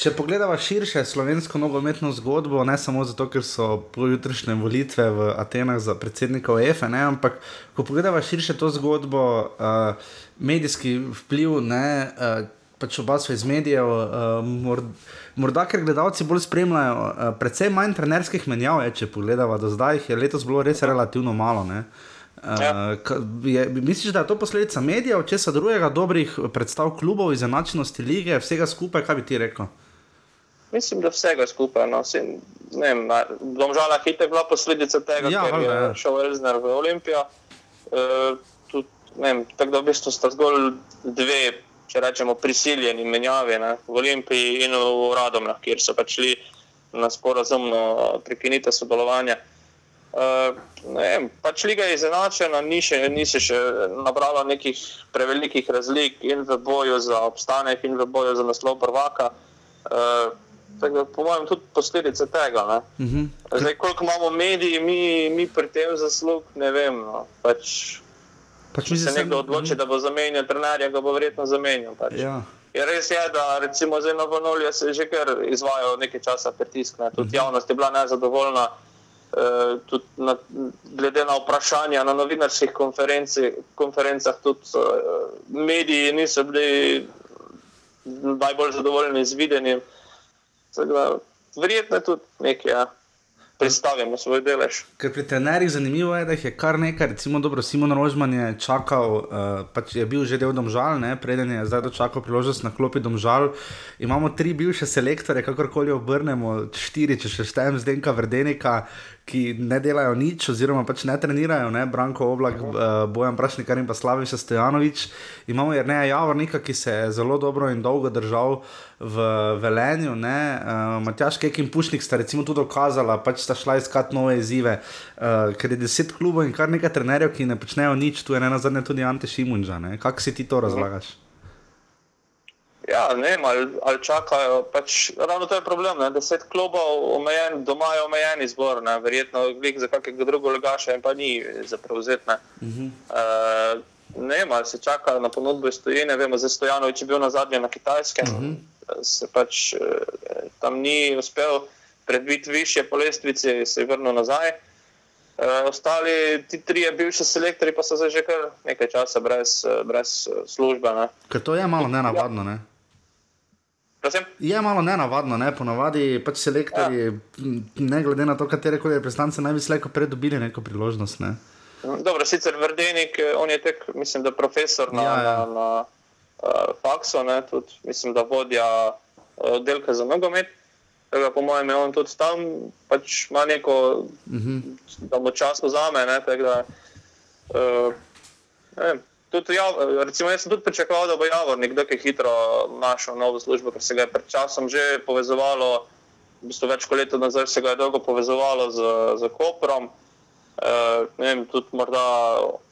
Če pogledamo širše slovensko nogometno zgodbo, ne samo zato, ker so pojutrišnje volitve v Atenah za predsednika UEFA, ampak ko pogledamo širše to zgodbo, uh, medijski vpliv, ne, uh, pač oba so iz medijev, uh, mor, morda ker gledalci bolj spremljajo, uh, predvsem manj trenerskih menjav, je, če pogledamo do zdaj, jih je letos bilo res relativno malo. Ne. Uh, Ja. ka- je, misliš, da je to posledica medijev, česa drugega, dobrih predstav klubov, izenačenosti lige, vsega skupaj, kaj bi ti rekel? Mislim, da vsega skupaj. No. Sin, ne vem, Domžala hit je bila posledica tega, Ja, ker valjda, ja. je šel Elzner v Olimpijo. E, tudi, vem, tako da v bistvu sta zgolj dve, če rečemo, prisiljeni menjavi ne, v Olimpiji in v Radomljah, kjer so pač šli na sporazumno prekinitev sodelovanja. Uh, vem, pač liga je izenačena, ni, še, ni se še nabralo nekih prevelikih razlik in v boju za obstanek, in v boju za naslov prvaka. Uh, tako da, po mojem, tudi posledice tega. Ne. Uh -huh. Zdaj, koliko imamo mediji, mi, mi pri tem zaslug, ne vem. No. Pač, Pač če se nekdo odloči, da bo zamenjal trenerja, ga bo verjetno zamenjal. Pač. Ja. Je res je, da recimo zdaj na Vonolju se že kar izvajal nekaj časa pritisk. Ne. Tudi javnost je bila nezadovoljna. Uh, tudi na, glede na vprašanja na novinarskih konferencah, tudi uh, mediji niso bili najbolj zadovoljni z videnim. Tako da, Verjetno je tudi nekaj, ja. pristavimo svoj delež. Ker pri trenerjih zanimivo je, da jih je kar nekaj. Recimo, dobro, Simon Rožman je čakal, uh, pač je bil že del domžal, ne? preden je zdaj dočakal priložnost na klopi domžal. Imamo tri bivše selektore, kakorkoli obrnemo, štiri, če še štejem Zdenka Vrdenika, ki ne delajo nič, oziroma pač ne trenirajo, ne? Branko Oblak, uh, Bojan Prašnikar in pa Slaviša Stojanovič. Imamo Jrneja Javornika, ki se je zelo dobro in dolgo držal v Velenju, uh, Matjaš Kek in Pušnik sta recimo tudi dokazala, pač sta šla iskat nove izzive, uh, ker je deset klubov in kar nekaj trenerjev, ki ne počnejo nič, tu je ne nazadnje tudi Ante Šimunža, kako si ti to razlagaš? Ja, ne vem, ali, ali čakajo. Pač, ravno to je problem. Ne? Deset klubov, omejen, doma je omejen izbor, ne? verjetno glih za kakega drugega legaša in pa ni za prevzetne. Uh -huh. uh, ne vem, ali se čaka na ponudbo iz tujine. Vemo, da je Stojanovič bil na zadnje na kitajskem. Uh -huh. Se pač uh, tam ni uspel prebiti više po lestvici, se je vrnil nazaj. Uh, ostali ti trije bivši selektori pa so zdaj že kar nekaj časa brez, eh, brez službe. Ne? Ker to je malo nenavadno, ne? Prosim? Je malo nenavadno, ne? ponavadi pač selektorji, ja. ne glede na to, katere koli reprezentance, naj bi slejko predobili neko priložnost. Ne? Dobro, sicer Vrdenik, eh, on je tek, mislim, da profesor na, Ja, ja, na, na uh, faksu, ne, tudi mislim, da vodja uh, oddelka za nogomet. Da, po mojem, je on tudi tam, pač ima neko, uh -huh. da mu čas vzame. Ne, tako da, uh, ne vem, tudi jav, recimo, jaz sem tudi pričakoval, da bo Javornik dokaj hitro našel novo službo, ker se ga je pred časom že povezovalo, v bistvu več kot leto nazaj se ga je dolgo povezovalo z, z Koprom. Uh, ne vem, tudi morda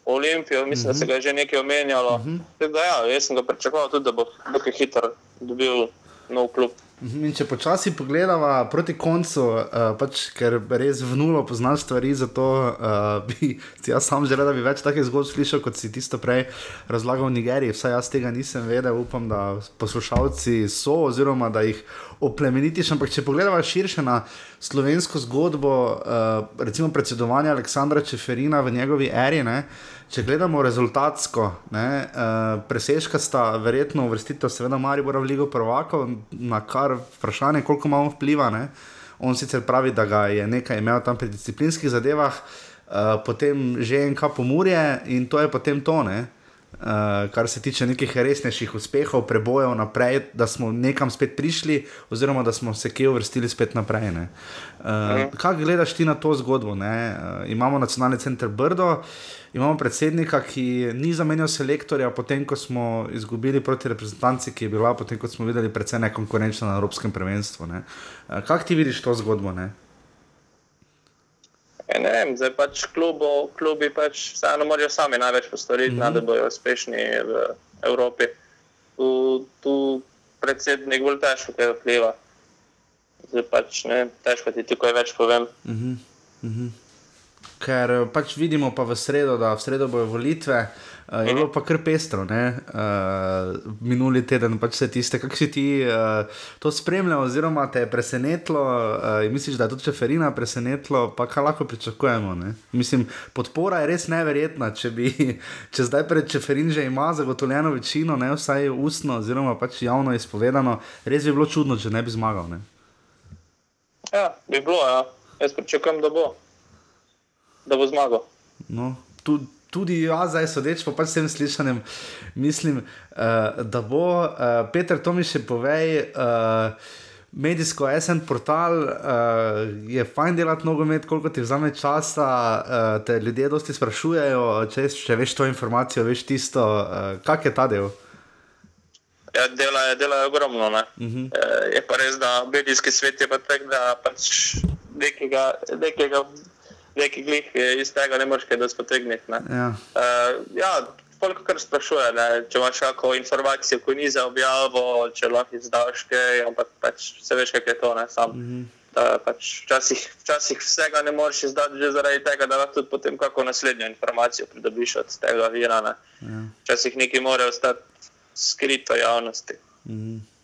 Olimpijo, mislim, uh -huh. da se ga je že nekaj omenjalo. Uh -huh. da, ja, jaz sem ga pričakoval tudi, da bo nekaj hitro dobil nov klub. Mhm, in če počasi pogledamo proti koncu, uh, pač, ker res v nulo poznaš stvari, zato uh, bi si jaz sam želel, da bi več takih zgodb slišal, kot si tisto prej razlagal v Nigeriji. Vsaj jaz tega nisem vedel, upam, da poslušalci so, oziroma da jih oplemenitiš. Ampak če pogledamo širše na slovensko zgodbo, uh, recimo predsedovanja Aleksandra Čeferina v njegovi eri. Ne, Če gledamo rezultatsko, ne, uh, presežka sta verjetno uvrstitev, seveda, Maribora v Ligo Prvakov, na kar vprašanje, koliko imamo vpliva. Ne. On sicer pravi, da ga je nekaj imel tam pri disciplinskih zadevah, uh, potem že en kap umorje in to je potem to. Ne. Uh, kar se tiče nekih resnejših uspehov, prebojev naprej, da smo nekam spet prišli, oziroma da smo se kje uvrstili spet naprej. Uh, kaj gledaš ti na to zgodbo? Uh, imamo nacionalni center Brdo, imamo predsednika, ki ni zamenjal selektorja, potem ko smo izgubili proti reprezentanci, ki je bila, potem ko smo videli, precej nekonkurenčna na Evropskem prvenstvu. Uh, kaj ti vidiš to zgodbo? Ne? Ja, ne vem, zdaj pač klubo, klubi pač vseeno morajo sami največ postoriti, mm -hmm. da bodo uspešni v Evropi. Tu, tu predsednik bolj težko kaj vpliva. Zdaj pač ne, težko ti tukaj več povem. Mm -hmm. Mm -hmm. Ker pač vidimo pa v sredo, da v sredo bojo volitve. Uh, je bilo pa kar pestro, uh, minuli teden, pač vse tiste, kako si ti uh, to spremljal, oziroma te je presenetilo, uh, misliš, da je tudi čeferina presenetilo, pa kaj lahko pričakujemo. Ne? Mislim, podpora je res neverjetna, če bi, če zdaj pred čeferin že ima zagotovljeno večino, ne vsaj ustno, oziroma pač javno izpovedano, res bi bilo čudno, če ne bi zmagal. Ne? Ja, bi bilo, ja. jaz pričakujem, da bo, da bo zmagal. No, tudi tudi jaz, zdaj sodeč po pač tem slišanjem, mislim, uh, da bo uh, Peter Tomiš še povej. Uh, Medijsko SN portal uh, je fajn delati nogomet, koliko ti vzame časa, uh, te ljudje dosti sprašujejo, če, če veš to informacijo, veš tisto, uh, kak je ta del. Ja, dela je, dela je ogromno. Uh -huh. e, je pa res, da medijski svet je pa tak, da pač nekega, nekega neki glih iz tega ne moreš kaj spotegniti. Ja. Uh, ja, Polk kar sprašuje, ne? če imaš kakšno informacijo, ko ni za objavo, če lahko izdaš kaj, ampak pač vse veš, kaj je to. Mm -hmm. pač včasih, včasih vsega ne moreš izdati, že zaradi tega, da lahko tudi potem kako naslednjo informacijo pridobiš od tega vira. Ne? Ja. Včasih nekaj mora ostati skrito javnosti. Mm -hmm.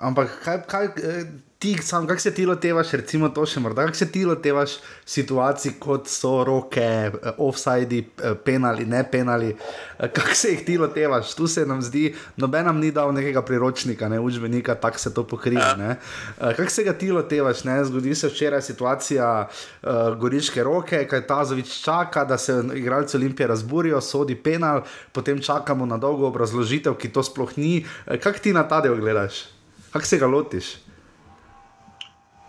Ampak kaj, kaj, eh, ti, sam, kako se ti lotevaš, recimo to še morda, kako se ti lotevaš situacij, kot so roke, eh, offside, eh, penali, ne penali, kako se jih ti lotevaš, tu se nam zdi, noben nam ni dal nekega priročnika, ne učbenika, tako se to pokrije. Ja. Kako se ga ti lotevaš, ne? zgodi se včeraj situacija uh, goriške roke, kaj ta zovič čaka, da se igralci Olimpije razburijo, sodi penal, potem čakamo na dolgo obrazložitev, ki to sploh ni. Kako ti na ta del gledaš? Kako se ga lotiš?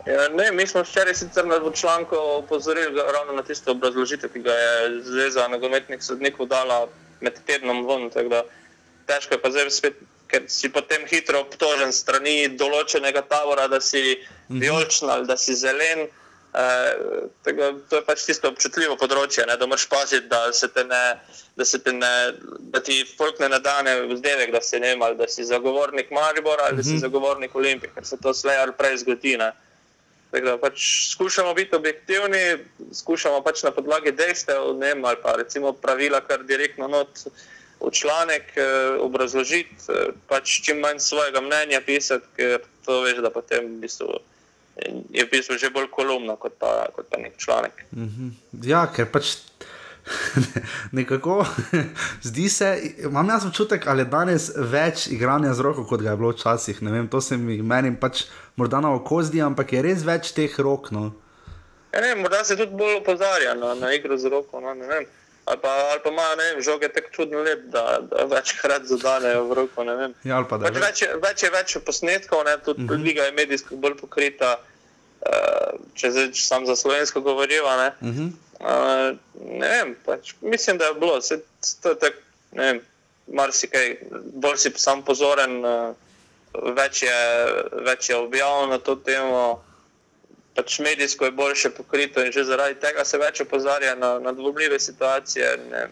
Ja, ne, mi smo včeraj sicer na članku opozorili ravno na tisto obrazložitev, ki ga je Zveza nogometnih sodnikov dala med tednom ven. Težko je pa zdaj spet, ker si potem hitro obtožen strani določenega tabora, da si mhm. vijoličen ali da si zelen. E, tega, to je pač tisto občutljivo področje, ne, da moraš paziti, da se te ne. Da, ne, da ti folk ne nadane vzdevek, da si, ne, da si zagovornik Maribora ali da si mhm. zagovornik Olimpije, ker se to slej ali prej zgodi. Ne. Da, pač skušamo biti objektivni, skušamo pač na podlagi dejstev, ne, ali pa recimo pravila, kar direktno not v članek eh, obrazložiti, eh, pač čim manj svojega mnenja pisati, ker to veš, da potem v bistvu, je v bistvu že bolj kolumno kot pa, kot pa nek članek. Mm -hmm. Ja, ker pač. Nekako zdi se, imam jaz občutek, ali je danes več igranja z roko, kot ga je bilo včasih. Vem, to se mi meni pač morda na oko zdi, ampak je res več teh rok. No. Ja, ne, morda se tudi bolj opozarja na, na igro z roko. No, Ali pa, ali pa ima ne, žoge tako čudno lep, da, da večkrat zadanejo v roko. Ja, pač več, več je več posnetkov, ne, tudi uh mhm. -huh. liga je medijsko bolj pokrita. Uh, če zdaj sam za slovensko govorim, ne, uh. -huh. uh, ne vem, pač, mislim, da je bilo, se, to je tako, ne vem, marsikaj, bolj si sam pozoren. Uh, več je, več je objavljeno na to temo, pač medijsko je boljše pokrito in že zaradi tega se več opozarja na, na dvobljive situacije. Ne.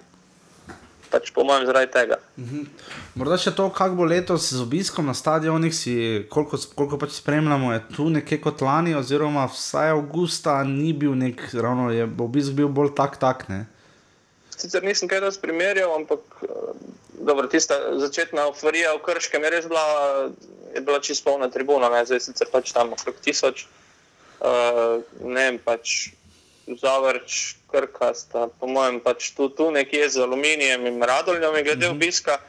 pač po mojem zaradi tega. Morda še to, kako bo letos z obiskom na stadionih, si, koliko, koliko pač spremljamo, je tu nekje kot lani, oziroma vsaj avgusta ni bil nek, ravno je obisk bil bolj tak, tak ne. Sicer nisem kaj dosti primerjal, ampak eh, dobro, tista začetna euforija v Krškem je res bila, je bila čisto polna tribuna, ne? zdaj sicer pač tam okrog tisoč. Uh, ne vem, pač Zavrč, Krka sta, po mojem, pač tu, tu nekje z aluminijem in radoljem, in glede mm -hmm. obiska.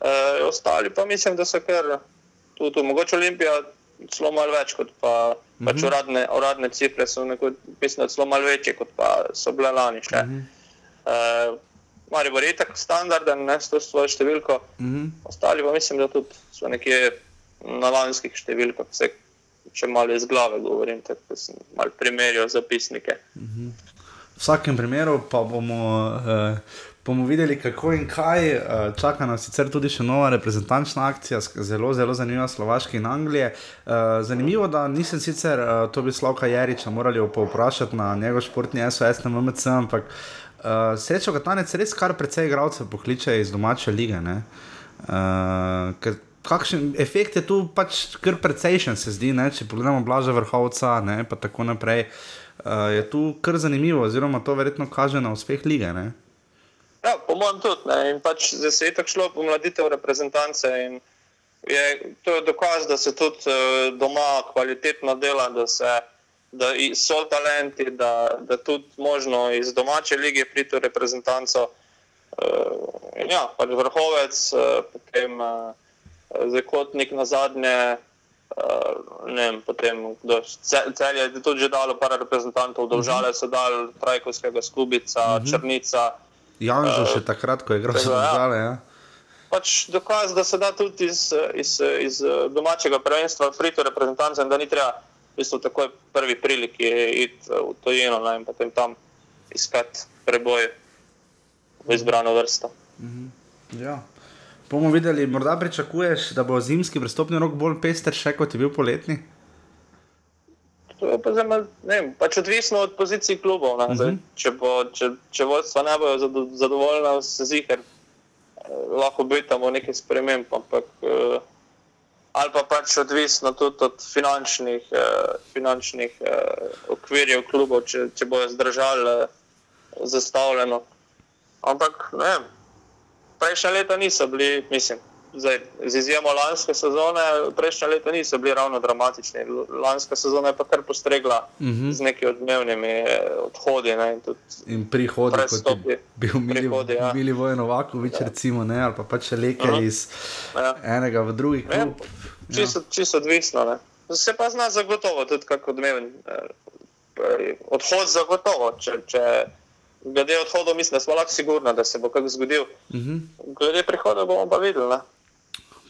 Uh, ostali pa mislim, da so kar tu, tu mogoče Olimpija celo malo več kot pa, mm -hmm. pač uradne, uradne cifre, so neko, mislim, celo malo večje kot pa so bile lani. Mm -hmm. uh, Mari bo retek standarden, ne, s to svojo številko. Mm -hmm. Ostali pa mislim, da tudi so nekje na lanskih številkah, vse, če malo iz glave govorim, tako sem malo primerjal zapisnike. Mm -hmm. V vsakem primeru pa bomo, uh, bomo videli, kako in kaj. Uh, čaka nas sicer tudi še nova reprezentančna akcija, zelo, zelo zanimiva, Slovaška in Anglija. Uh, zanimivo, da nisem sicer uh, to bi Slavka Jariča morali povprašati na njegov športni SOS na MMC, ampak uh, srečo, da tanec res kar precej igralcev pokliče iz domače lige. Uh, kakšen efekt je tu pač kar precejšen, se zdi, ne? če pogledamo blaže vrhovca in tako naprej. Uh, je tu kar zanimivo, oziroma to verjetno kaže na uspeh lige. Ne? Ja, po mojem tudi. Ne? In pač zdaj se je tako šlo po mladitev reprezentance. Je, to je dokaz, da se tudi uh, doma kvalitetno dela, da, se, da so talenti, da, da tudi možno iz domače lige priti v reprezentanco. Uh, ja, pač vrhovec, uh, potem. Uh, zakotnik na zadnje. Uh, vem, potem, kdo, cel je tudi že dalo par reprezentantov, dolžale so dal Trajkovskega skubica, uh mhm. -huh. Črnica. Janžo uh, še takrat, ko je igral za države. Ja. Pač dokaz, da se da tudi iz, iz, iz domačega prvenstva priti v reprezentanco in da ni treba v bistvu takoj prvi priliki iti v tojeno in potem tam iskati preboj v izbrano vrsto. Uh mhm. -huh. Ja. Bomo videli, morda pričakuješ, da bo zimski prestopni rok bolj pester, še kot je bil poletni? To je pa zelo, ne vem, pač odvisno od pozicij klubov. Uh -huh. Če, bo, če, če vodstva ne bojo zadovoljna, se zihar eh, lahko bi tam nekaj sprememb, ampak eh, ali pa pač odvisno tudi od finančnih, eh, finančnih eh, okvirjev klubov, če, če bojo zdržali eh, zastavljeno. Ampak ne vem prejšnja leta niso bili, mislim, zdaj, z izjemo lanske sezone, prejšnja leta niso bili ravno dramatični. Lanska sezona je pa kar postregla uh mhm. -huh. z neki odmevnimi eh, odhodi. Ne, in, in prihodi, kot je bil Mili, ja. Mili Vojnovakovič, ja. recimo, ne, ali pa pač leke uh -huh. iz ja. enega v drugi klub. Čisto ja. čist odvisno. Ne. Se pa zna zagotovo tudi kako odmeven. Eh, odhod zagotovo, če, če glede odhodov, mislim, da smo lahko sigurni, da se bo kaj zgodil. Uh mhm. -huh. Glede prihoda bomo pa videli. Ne?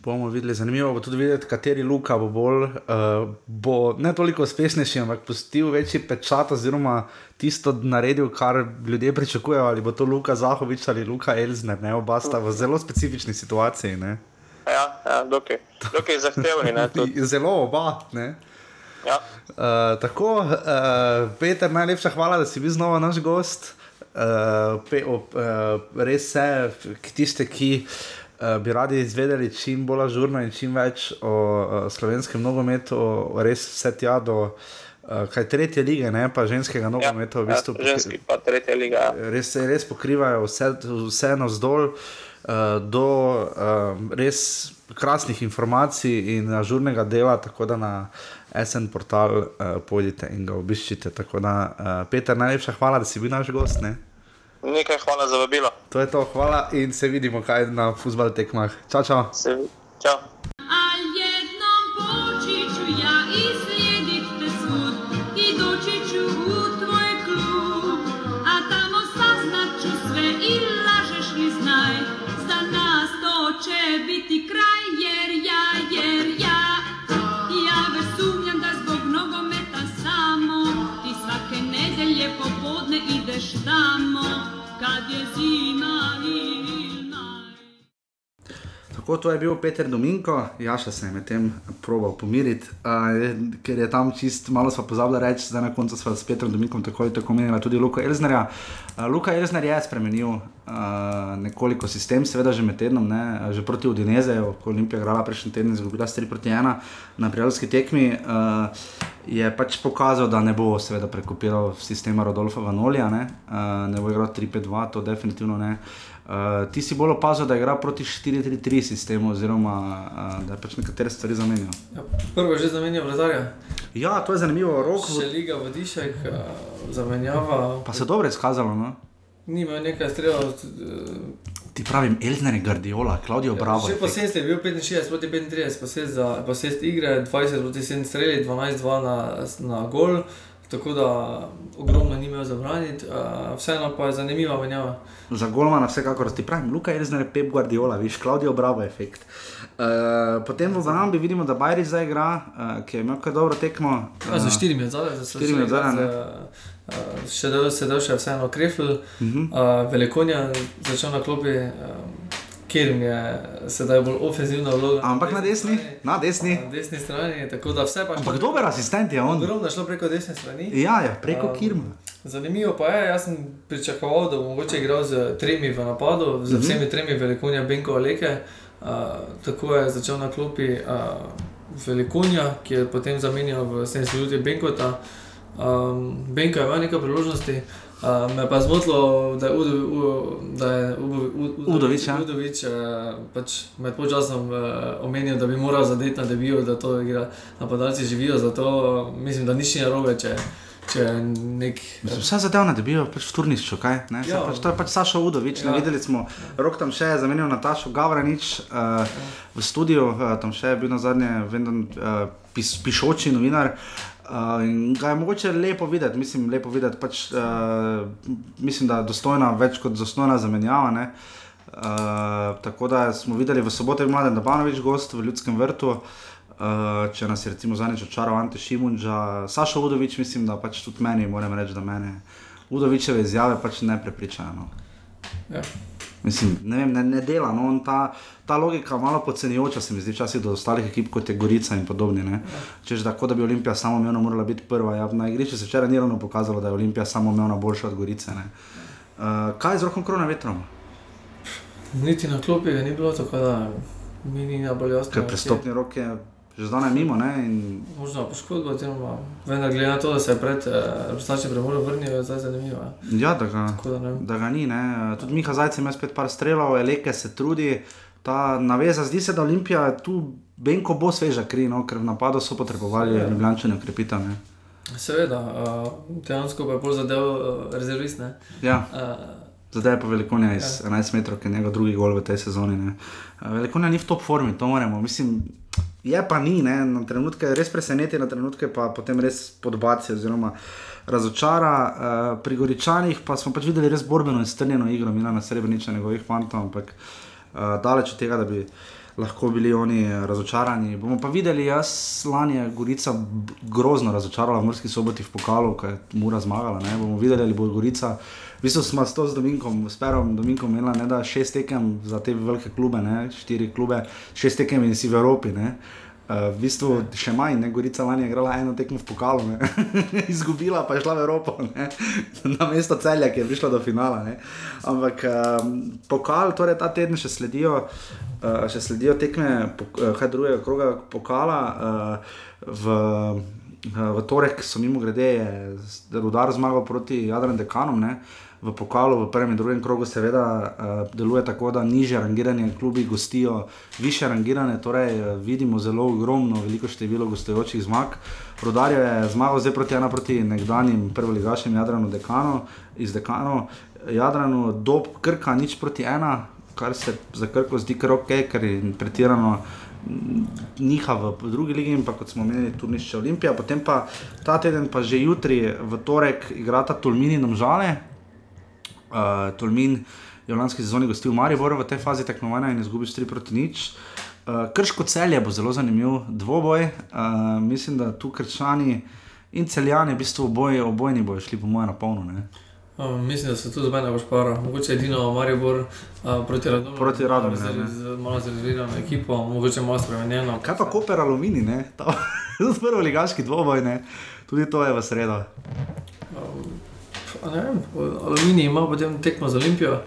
Bomo videli, zanimivo bo tudi videti, kateri Luka bo bolj, uh, bo ne toliko uspešnejši, ampak pustil večji pečat, oziroma tisto naredil, kar ljudje pričakujejo, ali bo to Luka Zahovič ali Luka Elzner, ne oba sta v zelo specifični situaciji. Ne? Ja, ja dokaj, dokaj zahtevni. zelo oba. Ja. Uh, tako, uh, Peter, najlepša hvala, da si bil znova naš gost. Uh, pe, op, uh, res vse, tiste, ki uh, bi radi izvedeli čim bolj žurno in čim več o uh, slovenskem nogometu, res vse tja do uh, kaj tretje lige, ne pa ženskega ja, nogometa. Ja, v bistvu, ja, ženski pa tretje lige. Res, res pokrivajo vse, vse navzdol. Uh, do uh, res krasnih informacij in žurnega dela, tako da na SN portal uh, pojdite in ga obiščite. Tako da, uh, Peter, najlepša hvala, da si bil naš gost. Ne? Nekaj hvala za vabilo. To je to, hvala in se vidimo kaj na futbal tekmah. Čau, čau. Se, čau. Tako to je bil Peter Dominko, Jaša se je medtem probal pomiriti, uh, ker je tam čist malo sva pozabila reči, zdaj na koncu sva s Petrom Dominkom tako ali tako menila tudi Luka Elznerja. Uh, Luka Elzner je spremenil uh, nekoliko sistem, seveda že med tednom, ne, že proti Udinezeju, ko Olimpija igrala prejšnji teden, izgubila 3 proti 1 na prijateljski tekmi. Uh, Je pač pokazal, da ne bo seveda prekopiral sistema Rodolfa Vanolija, ne, uh, ne bo igral 3-5-2, to definitivno ne. Uh, Uh, ti si bolj opazil, da igra proti 4-3-3 sistemu, oziroma uh, da je pač nekatere stvari zamenjal. Ja, prvo je že zamenjal vratarja. Ja, to je zanimivo, rok. Še liga vodišek, uh, zamenjava. Pa se dobro izkazalo, no? Nima nekaj strelov. Ti pravim, Elžir je Guardiola, Klaudijo Bravo. Še posest je bil 65 proti 35, posest za posest igre, 20 proti 7 streli, 12-2 na, na gol. Tako da ogromno ni imel zabraniti, uh, vseeno pa je zanimiva menjava. Za golmana vsekakor ti pravim, Luka je res ne Pep Guardiola, viš, Klaudijo Bravo efekt. Uh, potem v Vanambi vidimo, da Bajri zdaj igra, uh, ki je imel kar dobro tekmo. Uh, ja, za štirimi odzadaj, za štirimi odzadaj. Uh, še da se da še vseeno krefl, uh -huh. uh, velikonja začel na klopi. Uh, kjer jim je sedaj bolj ofenzivna vloga. Ampak na desni, na desni. Na desni strani, tako da vse pa še. Ampak dober asistent je on. Ogromno je šlo preko desne strani. Ja, ja preko um, Kirma. Zanimivo pa je, jaz sem pričakoval, da bo mogoče igral z tremi v napadu, z mhm. vsemi tremi velikonja Benko Aleke. Uh, tako je začel na klopi uh, velikonja, ki je potem zamenjal v 70 ljudi Benkota. Um, Benko je imel nekaj priložnosti. Uh, me pa zmotilo, da je Udovič. Ja. Udovič uh, pač med počasom uh, omenil, da bi moral zadeti na debijo, da to igra napadalci živijo. Zato uh, mislim, da nič ni narobe, če, če nek. Vse zadev na debijo, pač v turnišču, kaj? Ja. Pač, to je pač Saša Udovič. Ja. Videli smo, rok tam še je zamenil Natašo Gavranič uh, v studiu, uh, tam še je bil na zadnje, vem, uh, pis, pišoči novinar. Uh, in ga je mogoče lepo videti, mislim, lepo videti pač, uh, mislim da je dostojna, več kot dostojna zamenjava. Uh, tako da smo videli v soboto, da je Dabanovič gost v ljudskem vrtu. Uh, če nas je recimo zadnjič očaral Ante Šimunča, Saša Udovič, mislim, da pač tudi meni, moram reči, da mene Udovičeve izjave pač ne prepričajo. No. Ja. Mislim, ne, vem, ne, ne dela. No, ta, ta logika je malo podcenjujoča, se mi zdi, včasih do ostalih ekip, kot je Gorica in podobni. Ja. Češ tako, da bi Olimpija samo imela, morala biti prva. Ja, na igrišču se včeraj ni ravno pokazalo, da je Olimpija samo imela boljša od Gorice. Uh, kaj je z rokom korona vetrom? Niti na klopi ni bilo tako, da mi ni najbolj jasno. Ker prestopni rok je že zdaj mimo. In... Možno poškodba, oziroma glede na to, da se je pred Rusačem eh, premoril, vrnil, je zdaj zanimivo. Ja, da ga, da, da ga ni. Ne. Tudi Miha Zajec ima spet par strelov, Eleke se trudi. Ta naveza, zdi se, da Olimpija tu Benko bo sveža kri, no, ker v napadu so potrebovali Ljubljane ukrepitev. Seveda, uh, dejansko pa je bolj zadev uh, rezervist. Ja. Uh, Zdaj je pa velikonja iz ja. 11 metrov, ki je njegov drugi gol v tej sezoni. Uh, velikonja ni v top formi, to moramo. Mislim, je pa ni, ne? na trenutke res preseneti, na trenutke pa potem res podbaci oziroma razočara. Uh, pri Goričanih pa smo pač videli res borbeno in strnjeno igro, mina na srebrniče njegovih fantov, ampak uh, daleč od tega, da bi lahko bili oni razočarani. Bomo pa videli, jaz lani je Gorica grozno razočarala v Murski soboti v pokalu, ko je Mura zmagala. Ne? Bomo videli, ali bo Gorica. V bistvu smo s to z Dominkom, s Perom Dominkom imeli ne da šest tekem za te velike klube, ne? štiri klube, šest tekem in si v Evropi. Ne? Uh, v bistvu še manj, ne Gorica lani je igrala eno tekmo v pokalu, izgubila pa je šla v Evropo, ne? na mesto celja, ki je prišla do finala. Ne? Ampak um, pokal, torej ta teden še sledijo, uh, še sledijo tekme, kaj uh, drugega kroga pokala. Uh, v, uh, v torek so mimo grede, rudar zmagal proti Jadran Dekanom. Ne? V pokalu, v prvem in drugem krogu, seveda uh, deluje tako, da niže rangirane klubi gostijo više rangirane, torej uh, vidimo zelo ogromno, veliko število gostujočih zmag. Rodar je zmagal zdaj proti ena proti nekdanjim prvoligašem Jadranu Dekano, iz Dekano, Jadranu do Krka, nič proti ena, kar se za Krko zdi kar ok, ker je pretirano. Niha v drugi ligi, in pa kot smo menili, tudi še Olimpija. Potem pa ta teden, pa že jutri, v torek, igrata Tolmini in Žale, uh, Tolmin je v lanski sezoni gostil Maribor v tej fazi tekmovanja in izgubil 3 proti nič. Uh, Krško celje bo zelo zanimiv dvoboj. Uh, mislim, da tu krčani in celjani, v bistvu oboje, obojni bojo šli po mojem na polno. Um, mislim, da se tu zbena pošpara. Mogoče edino Maribor uh, proti Radomu. Proti Radomu, z- ne, ne. z malo zrezidirano ekipo, mogoče malo spremenjeno. Kaj pa Koper Alumini, ne? Ta prvo ligaški dvoboj, ne? Tudi to je v sredo. Um, ne vem, Aluminij ima potem tekmo z Olimpijo.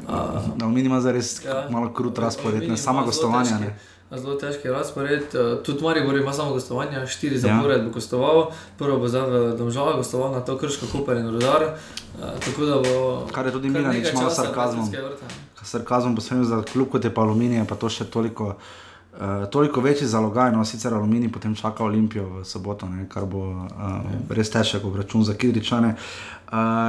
Uh, Alumini ima zares Ja. malo krut razpored, Aluminij ne sama zelo gostovanja. težki- Ne? Zelo težki razpored, uh, tudi Maribor ima samo gostovanja, štiri Ja. zapored bo gostoval, prvo bo zdaj v Domžalah gostoval na to Krško, Koper in Rudar. Da bo. Kar je tudi Milanič nekaj malo sarkazmom. Vrte. Sarkazom posebej za klub kot je pa Aluminij, pa to še toliko. Uh, toliko večji zalogaj, no sicer Aluminij potem čaka Olimpijo v soboto, ne, kar bo uh, res težek obračun za Kidričane. Uh,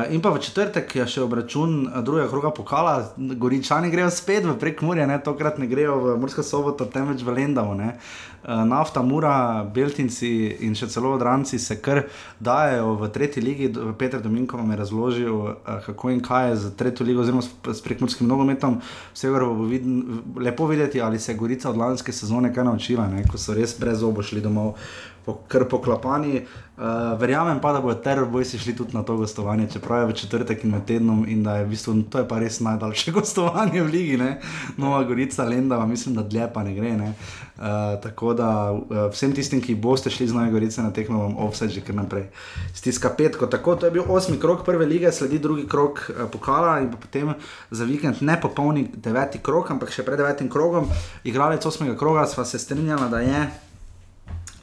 in pa v četrtek je še obračun uh, drugega kroga pokala, Goričani grejo spet v prekmurje, ne, tokrat ne grejo v Mursko soboto, temveč v Lendavo. Ne. Uh, nafta, Mura, Beltinci in še celo odranci se kar dajo v tretji ligi. Peter Dominko vam je razložil, uh, kako in kaj je z tretjo ligo, oziroma s, s prekmurskim nogometom. Vsekakor bo vidn, lepo videti, ali se je Gorica od lanske sezone kaj naučila, ne, ko so res brez obo šli domov. Po, kar poklapani. Uh, verjamem pa, da bodo terorbojci šli tudi na to gostovanje, čeprav je v četrtek in med tednom in da je v bistvu to je pa res najdaljše gostovanje v ligi, ne? Nova Gorica, Lendava, mislim, da dlje pa ne gre. Ne? Uh, tako da uh, vsem tistim, ki boste šli z Nove Gorice na tekmo, vam offset že kar naprej. Stiska petko. Tako, to je bil osmi krok prve lige, sledi drugi krok uh, pokala in potem za vikend ne popolni deveti krok, ampak še pred devetim krogom. Igralec osmega kroga sva se strinjala, da je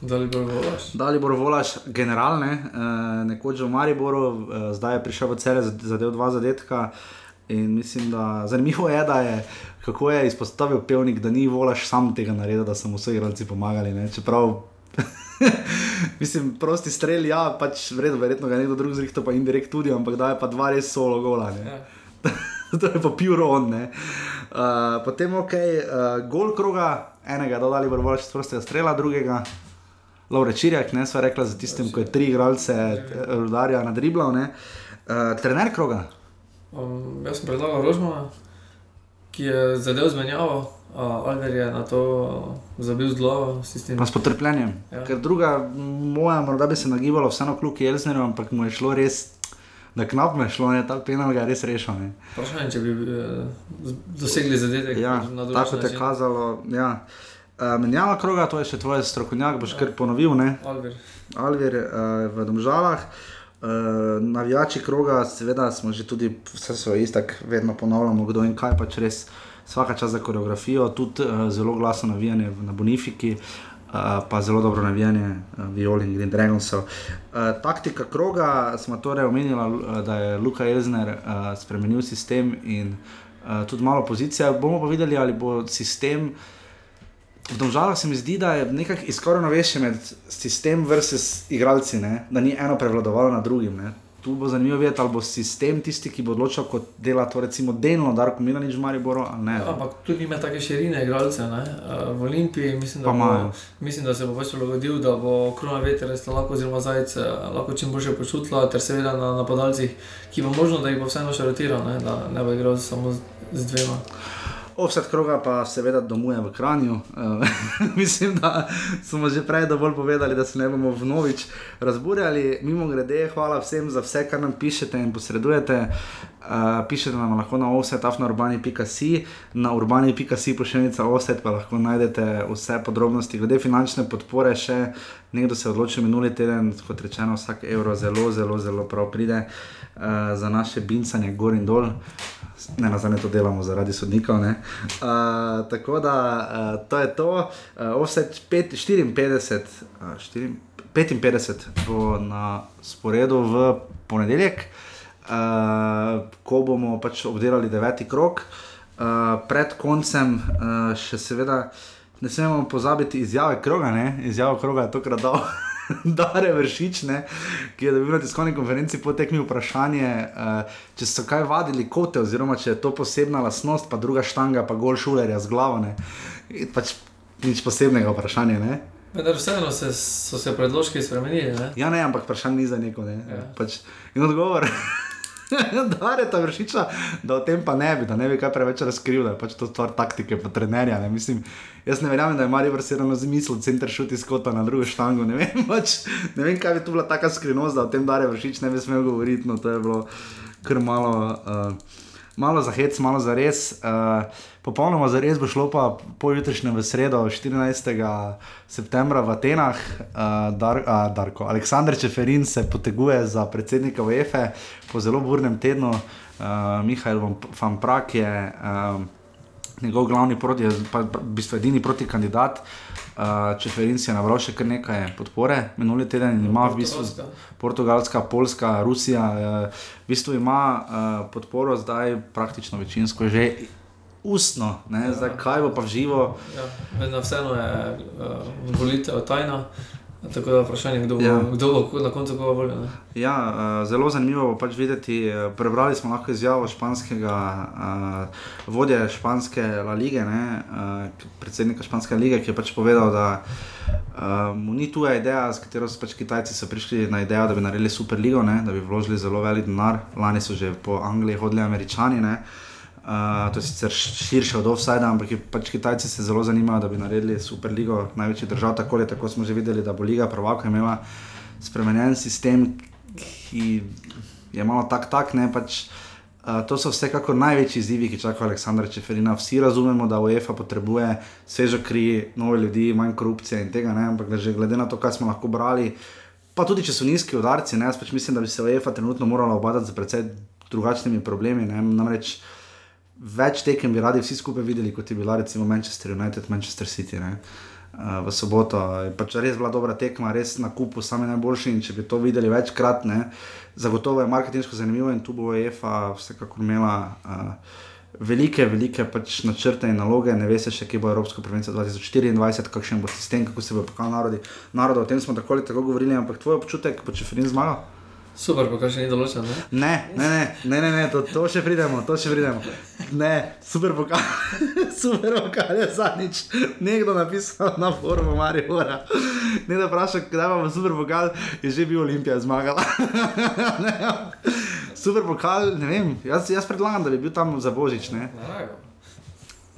Da li bo volaš? Dalibor Volaš, generalne, uh, nekoč v Mariboru, uh, zdaj je prišel v cele, zadev dva zadetka. In mislim, da zanimivo je, da je, kako je izpostavil pevnik, da ni Volaš sam tega naredil, da so mu vsi igralci pomagali. Ne? Čeprav, mislim, prosti strel, ja, pač vredno, verjetno ga nekdo drug zrihta, pa indirekt tudi, ampak da je pa dva res solo gola. Ne? Ja. to je pa pure on. ne. Uh, potem ok, uh, gol kroga, enega dodali bo več prostega strela, drugega. Laure Čirjak, ne sva rekla za tistim, ko je tri igralce eh, rudarja nadriblal. ne. Uh, trener kroga, Um, jaz sem predlagal Rožmana, ki je zadev zmenjavo, uh, Alver je na to zabil z glavo, pa s potrpljenjem. Ja. Ker druga, moja, morda bi se nagibalo vseeno kljub Jelsnerju, ampak mu je šlo res, da knap me šlo, ne, ta penal ga je res rešil. ne. Vprašanje, če bi eh, dosegli zadetek Ja, na tako te kazalo. Ja. Uh, menjava kroga, to je še tvoj strokovnjak, boš kar ponovil. Ne? Alver. Alvir uh, v Domžalah. Uh, navijači kroga, seveda smo že tudi, vse so istak, vedno ponavljamo, kdo in kaj pač res. Vsaka čas za koreografijo, tudi uh, zelo glasno navijanje na Bonifiki, uh, pa zelo dobro navijanje uh, Violi in Green Dragonsov. Uh, taktika kroga smo torej omenili, uh, da je Luka Elzner uh, spremenil sistem in uh, tudi malo pozicija. Bomo pa videli, ali bo sistem. V Domžalah se mi zdi, da je nekako izkoreno večje med sistem versus igralci, ne? da ni eno prevladovalo nad drugim. Ne? Tu bo zanimivo videti, ali bo sistem tisti, ki bo odločal, kot dela to recimo delno, Darko Milanič v Mariboru ali ne. Ja, ampak tudi ima take širine igralce. Ne? Eh, V Olimpiji mislim, da, bo, mislim, da se bo pač prilagodil, da bo krona veter res lahko, oziroma zajec eh, lahko čim bolje počutila, ter seveda na napadalcih, ki bo možno, da jih bo vseeno še rotiral, ne? da ne bo igral samo z, z dvema. Offset kroga pa seveda domuje v Kranju. Uh, mislim, da smo že prej dovolj povedali, da se ne bomo vnovič razburjali. Mimo grede, hvala vsem za vse, kar nam pišete in posredujete. Uh, pišete nam lahko na offset.urbani.si, na urbani.si pošiljnica offset pa lahko najdete vse podrobnosti. Glede finančne podpore še nekdo se je odločil minuli teden, kot rečeno, vsak evro zelo, zelo, zelo prav pride uh, za naše bincanje gor in dol. Ne, na zadnje to delamo zaradi sodnikov. Uh, tako da uh, to je to. Uh, offset pet- 54, uh, 4, 55 bo na sporedu v ponedeljek, uh, ko bomo pač obdelali deveti krok. Uh, pred koncem uh, še seveda ne smemo pozabiti izjave kroga, ne? izjava kroga je tokrat dal. Dare vršič, ne, ki je dobil na tiskovni konferenci po tekmi vprašanje, uh, če so kaj vadili kote, oziroma če je to posebna lastnost, pa druga štanga, pa gol šulerja z glavo. Ne. In Pač nič posebnega vprašanja. Ne. Vendar vseeno se, so se predložki spremenili. Ne? Ja, ne, ampak vprašanje ni za neko. Ne. Ja. Pač, in odgovor. Da, je ta vršiča, da o tem pa ne bi, da ne bi kaj preveč razkril, da je pač to stvar taktike, pa trenerja. Ne. Mislim, jaz ne verjamem, da je Marijo Vrsedano zmislil, center šuti skota na drugo štango. Ne vem, pač, ne vem, kaj bi tu bila taka skrivnost, da o tem Dare vršič ne bi smel govoriti. No, to je bilo kar malo, uh, malo za hec, malo za res. Uh, popolnoma za res bo šlo pa pojutrišnjem v sredo, 14. septembra v Atenah. Uh, Dar, uh, Darko, Aleksandr Čeferin se poteguje za predsednika UEFA po zelo burnem tednu, uh, Mihajl Van Prak je. Uh, Njegov glavni proti, pa v bistvu edini proti kandidat, uh, Čeferin si je nabral še kar nekaj podpore, minuli teden ima v bistvu Portugalska, Poljska, Rusija, uh, v bistvu ima uh, podporo zdaj praktično večinsko že ustno, ne, zdaj kaj bo pa v živo. Ja, vseeno je uh, volitev tajna. Tako da vprašanje, kdo bo, ja. kdo bo na koncu koga volil. Ja, uh, zelo zanimivo bo pač videti. Uh, prebrali smo lahko izjavo španskega uh, vodje španske La Lige, ne, uh, predsednika španske lige, ki je pač povedal, da uh, mu ni tuja ideja, s katero so pač Kitajci so prišli na idejo, da bi naredili superligo, ne, da bi vložili zelo velik denar. Lani so že po Angliji hodili američani. Ne, uh, Uh, to je sicer širše od offsajda, ampak pač Kitajci se zelo zanimajo, da bi naredili super ligo, največji držav. Tako, tako smo že videli, da bo Liga Prvaka imela spremenjen sistem, ki je malo tak, tak ne pač. Uh, to so vsekakor največji izzivi, ki čakajo Aleksandra Čeferina. Vsi razumemo, da UEFA potrebuje svežo kri, nove ljudi, manj korupcije in tega, ne? ampak že glede na to, kaj smo lahko brali, pa tudi če so nizki udarci, ne? jaz pač mislim, da bi se UEFA trenutno morala obadati z precej drugačnimi problemi. Ne? Namreč uh, več tekem bi radi vsi skupaj videli, kot je bila recimo Manchester United, Manchester City. Ne? Uh, v soboto je pač res bila dobra tekma, res na kupu, sami najboljši. Če bi to videli večkrat, ne, zagotovo je marketingsko zanimivo in tu bo EFA vsekakor imela uh, velike, velike pač načrte in naloge. Ne veste še, kje bo Evropsko prvenstvo 2024, kakšen bo sistem, kako se bo pokal narodi. Narodo, o tem smo tako ali tako govorili, ampak tvoj občutek, pa če Ferin zmaga. Super, pa še ni določen. Ne, ne, ne, ne, ne, ne to, to še pridemo, to še pridemo. Ne, super, pokal, super, pokal je zadnjič. Nekdo napisal na forumu Mariora. Ne da vprašaj, kdaj vam super pokal, je že bil Olimpija zmagala. ne, super pokal, ne vem, jaz, jaz predlagam, da bi bil tam za božič. Ne.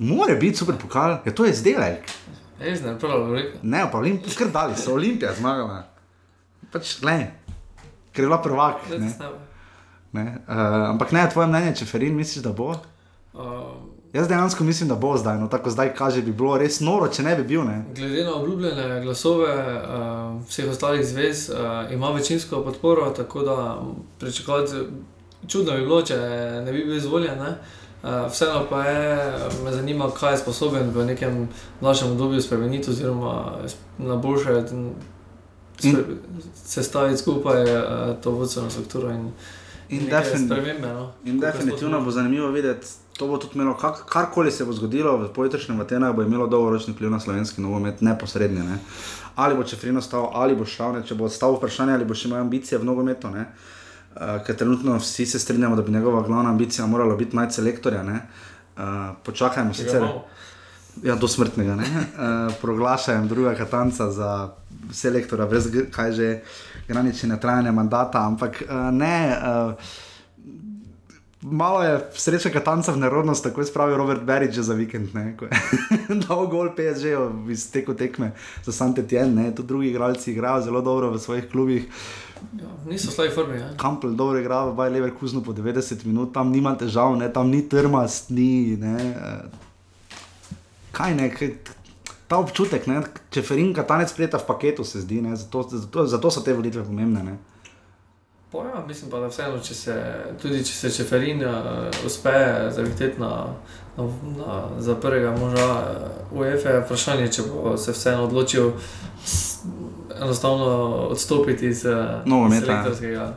More biti super pokal, je to izdelek. Ne, ne, ne, ne, pa Olimpija, skrdali so Olimpija zmagala. Pač, ne ker je bila prvak. Ne? Ne? Uh, ampak ne, tvoje mnenje, če Ferin misliš, da bo? Uh, Jaz dejansko mislim, da bo zdaj, no tako zdaj kaže, bi bilo res noro, če ne bi bil. Ne? Glede na obljubljene glasove uh, vseh ostalih zvez, uh, ima večinsko podporo, tako da pričakovati čudno bi bilo, če ne bi bil izvoljen. Ne? Uh, vseeno pa je, me zanima, kaj je sposoben v nekem našem obdobju spremeniti, oziroma na boljše sestaviti skupaj uh, to vodstveno strukturo. In, in, defin no, in definitivno bo zanimivo videti, to bo tudi imelo, kar, karkoli se bo zgodilo v pojutrišnjem Atenah, bo imelo dolgoročni vpliv na slovenski nogomet, neposredni. Ne? Ali bo Čefrino stal, ali bo šel, ne? če bo stal vprašanje, ali bo še imel ambicije v nogometu. Uh, ker trenutno vsi se strinjamo, da bi njegova glavna ambicija morala biti najti selektorja. Uh, počakajmo sicer. Ja, do smrtnega. Uh, proglašajem druga katanca za selektora, brez kaj že granične trajanja mandata, ampak uh, ne. Uh, Malo je sreča, da tanca v nerodnost, tako je spravil Robert Berič za vikend. Dal gol PSG iz teko tekme za Sante Tien, tudi drugi igralci igrajo zelo dobro v svojih klubih. Ja, niso slabi formi. Ja. Kampel dobro igra, Baj Lever Kuzno po 90 minut, tam nima težav, ne? tam ni trmast, ni. Ne? Kaj ne, kaj, ta občutek, ne? če Ferinka tanec prijeta v paketu, se zdi, zato, zato, zato so te volitve pomembne. Ne? Ja, mislim pa, da vseeno, če se, tudi če se Čeferin uh, uspe zaviteti na, na, na, za prvega moža uh, UEFA, je vprašanje, če bo se vseeno odločil s, enostavno odstopiti iz uh, elektrskega.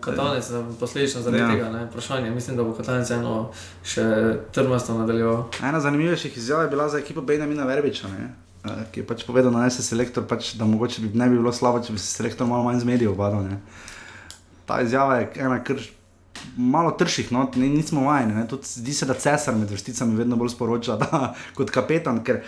Katanec, posledično zaradi ja. tega, ne, vprašanje. Mislim, da bo Katanec eno še trmasto nadaljeval. Ena zanimivejših izjav je bila za ekipo Benjamina Verbiča, ne, ki je pač povedal, da, se selektor, pač, da mogoče bi ne bi bilo slabo, če bi se selektor malo manj z medijev obadal. Ta izjava je ena krš. Malo trših, no, nismo vajeni. Zdi se, da cesar med vrsticami vedno bolj sporoča da, kot kapetan. Ker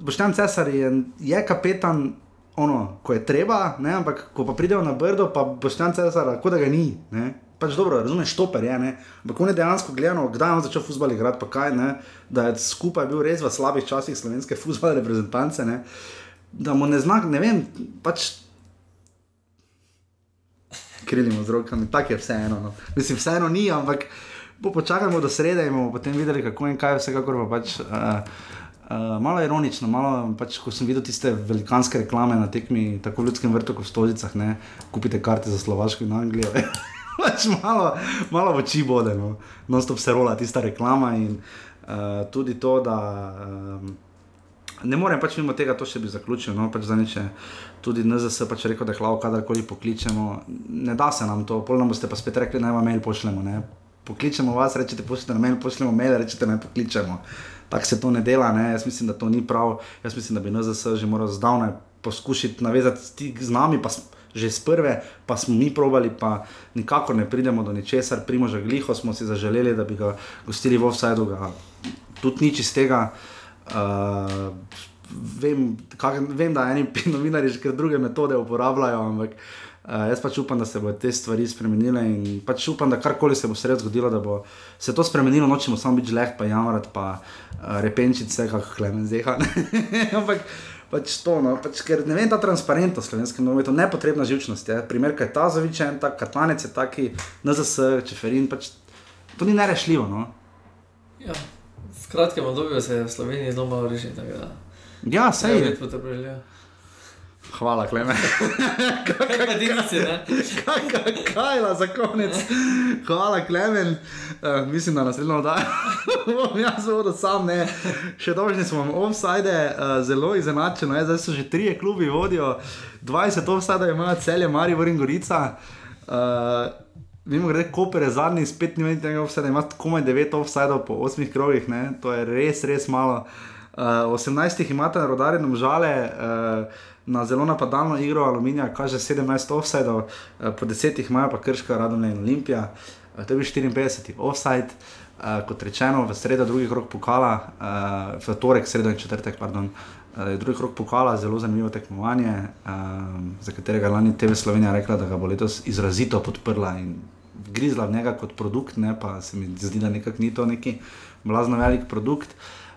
Boštjan Cesar je, je kapetan ono, ko je treba, ne? ampak ko pa pridejo na brdo, pa boš tam cesar, kot da ga ni. Ne? Pač dobro, razumeš, štoper je, ne? ampak on je dejansko gledal, kdaj je začel futbol igrati, pa kaj, ne? da je skupaj bil res v slabih časih slovenske futbalne reprezentance, ne? da mu ne znak, ne vem, pač. krilimo z rokami, tako je vseeno. No. Mislim, vseeno ni, ampak bo počakajmo do srede in bomo potem videli, kako in kaj, vsekakor pa pač. Uh, Uh, malo ironično, malo, pač, ko sem videl tiste velikanske reklame na tekmi, tako v ljudskem vrtu, kot v Stozicah, ne, kupite karte za Slovaško in Anglijo. pač malo, malo v oči bode, no, non stop se rola tista reklama in uh, tudi to, da. Um, Ne morem pač mimo tega, to še bi zaključil. No, pač zaniče, tudi NZS pač rekel, da hlavo, kadarkoli pokličemo. Ne da se nam to, pol nam boste pa spet rekli, naj vam mail pošljemo. Ne. Pokličemo vas, rečete, pošljite na mail, pošljemo mail, rečete, naj pokličemo. Tako se to ne dela, ne. jaz mislim, da to ni prav. Jaz mislim, da bi NZS že moral zdavnaj poskušati navezati stik z nami, že iz prve, pa smo mi provali, pa nikakor ne pridemo do ničesar. Primoža Gliho smo si zaželeli, da bi ga gostili v offsajdu, tudi nič iz tega. Uh, vem, kak, vem, da eni novinari že druge metode uporabljajo, ampak uh, jaz pač upam, da se bodo te stvari spremenile in pač upam, da karkoli se bo sred zgodilo, da bo se to spremenilo, nočemo samo biti žleht, pa jamrati, pa uh, repenčiti vse, kako klemen zeha. ampak pač to, no, pač, ker ne vem, ta transparentnost slovenskem novinetu, nepotrebna živčnost. Je. Primer, kaj ta zavičen, ta katlanec je taki, NZS, čeferin, pač to ni nerešljivo. No. Ja. V kratkem obdobju se je v Sloveniji zelo malo rešil. Ja, sej je. Hvala, Klemen. Kaj pa dinice, ne? kaj, kaj, kaj za konec? Hvala, Klemen. Uh, mislim, da naslednjo oddajo bom jaz vodil sam, ne. Še dolžni smo vam offside, uh, zelo izenačeno, je. zdaj so že trije klubi vodijo, 20 offside imajo celje, Marijo in Gorica. Uh, Vemo, da je Koper je zadnji, spet ni več tega offsajda, ima komaj 9 offsajdov po 8 krogih, ne? to je res, res malo. Uh, 18 jih imate na rodarju, žale, uh, na zelo napadalno igro Aluminija, kaže 17 offsajdov, uh, po 10 jih imajo pa Krška, Radovne in Olimpija, uh, to je bil 54 offsajd. Uh, kot rečeno, v sredo, drugi krok pokala, uh, v torek, sredo in četrtek, pardon, uh, drugi krok pokala, zelo zanimivo tekmovanje, uh, za katerega lani TV Slovenija rekla, da ga bo letos izrazito podprla in grizla v njega kot produkt, ne, pa se mi zdi, da nekako ni to neki blazno velik produkt. Uh,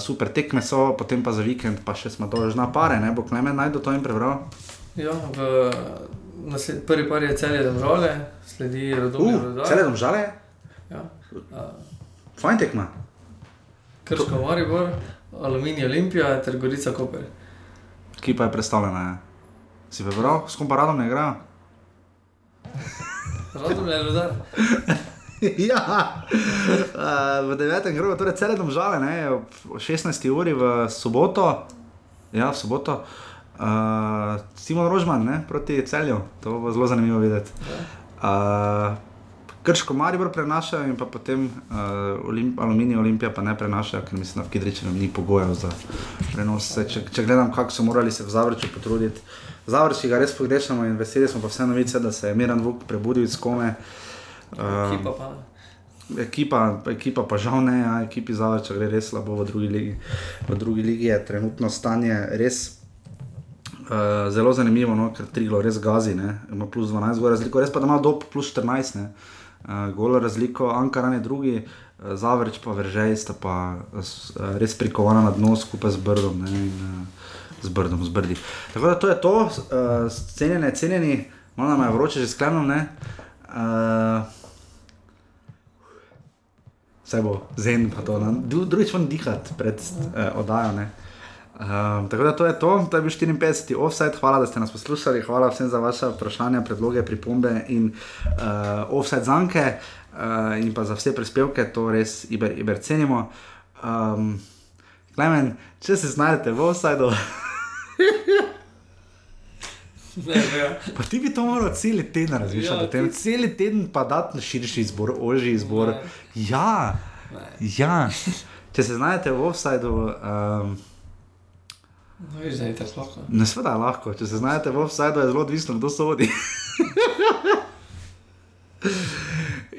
super tekme so, potem pa za vikend, pa še smo dolžna pare, ne bo Klemen najdel to in prebral. Ja, v nasled, prvi par je celje domžale, sledi rodovne uh. Celje domžale? Ja. Uh, Fajn tekma. Krško Maribor, Aluminij Olimpija ter Gorica Koper. Ki pa je predstavljena, je. Si prebral, s kom pa radom ne igra? Radom je rodar. ja, uh, v devetem krogu, torej cele domžale, ne, v 16. uri v soboto, ja, v soboto, uh, Simon Rožman ne, proti celju, to bo zelo zanimivo videti. Uh, Krško Maribor prenašajo in pa potem uh, Olimp Aluminij Olimpija pa ne prenašajo, ker mislim, da v Kidričevu ni pogojev za prenos. Če, če gledam, kako so morali se v Zavrču potruditi. Zavrči ga res pogrešamo in veseli smo pa vse novice, da se je Miran Vuk prebudil iz kome. Uh, ekipa pa. Ekipa, ekipa pa žal ne, ja, ekipi Zavrča gre res slabo v drugi ligi. V drugi ligi je trenutno stanje res uh, zelo zanimivo, no, ker Triglo res gazi, ne, ima plus 12 gor razliko, res pa da ima dob plus 14, ne. Uh, golo razliko, Ankaran je drugi, uh, Zavrč pa Veržej sta pa uh, res prikovana na dno skupaj z Brdom. Ne, in, uh, z brdom, z brdi. Tako da to je to, uh, cenjene, cenjeni, malo nam je vroče, že sklenjeno. Uh, vse bo zen, pa to. Drugič vam dihati pred uh, oddajo. Um, tako da to je to, to je bil 54. offset, hvala, da ste nas poslušali, hvala vsem za vaše vprašanja, predloge, pripombe in uh, offset zanke uh, in pa za vse prispevke, to res iber, iber cenimo. Um, Klemen, če se znajdete v offsetu. Pa ti bi to moral cel teden razmišljati, ja, ti... cel teden pa dati širši izbor, ožji izbor. Ne. Ja, ja. Če se znajdete v offsajdu. Um, no, viš, je lahko. Ne, sveda je lahko. Če se znajdete v offsajdu, je zelo odvisno, kdo sodi.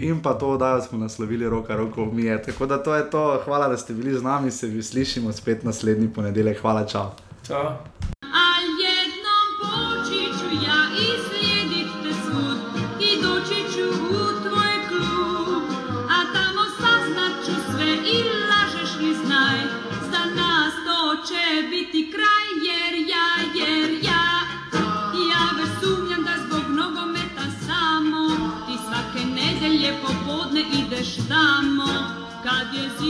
In pa to, da smo naslovili roka, roko mi je. Tako da to je to. Hvala, da ste bili z nami, se vi slišimo spet naslednji ponedeljek. Hvala, čau. Čau. cadê esse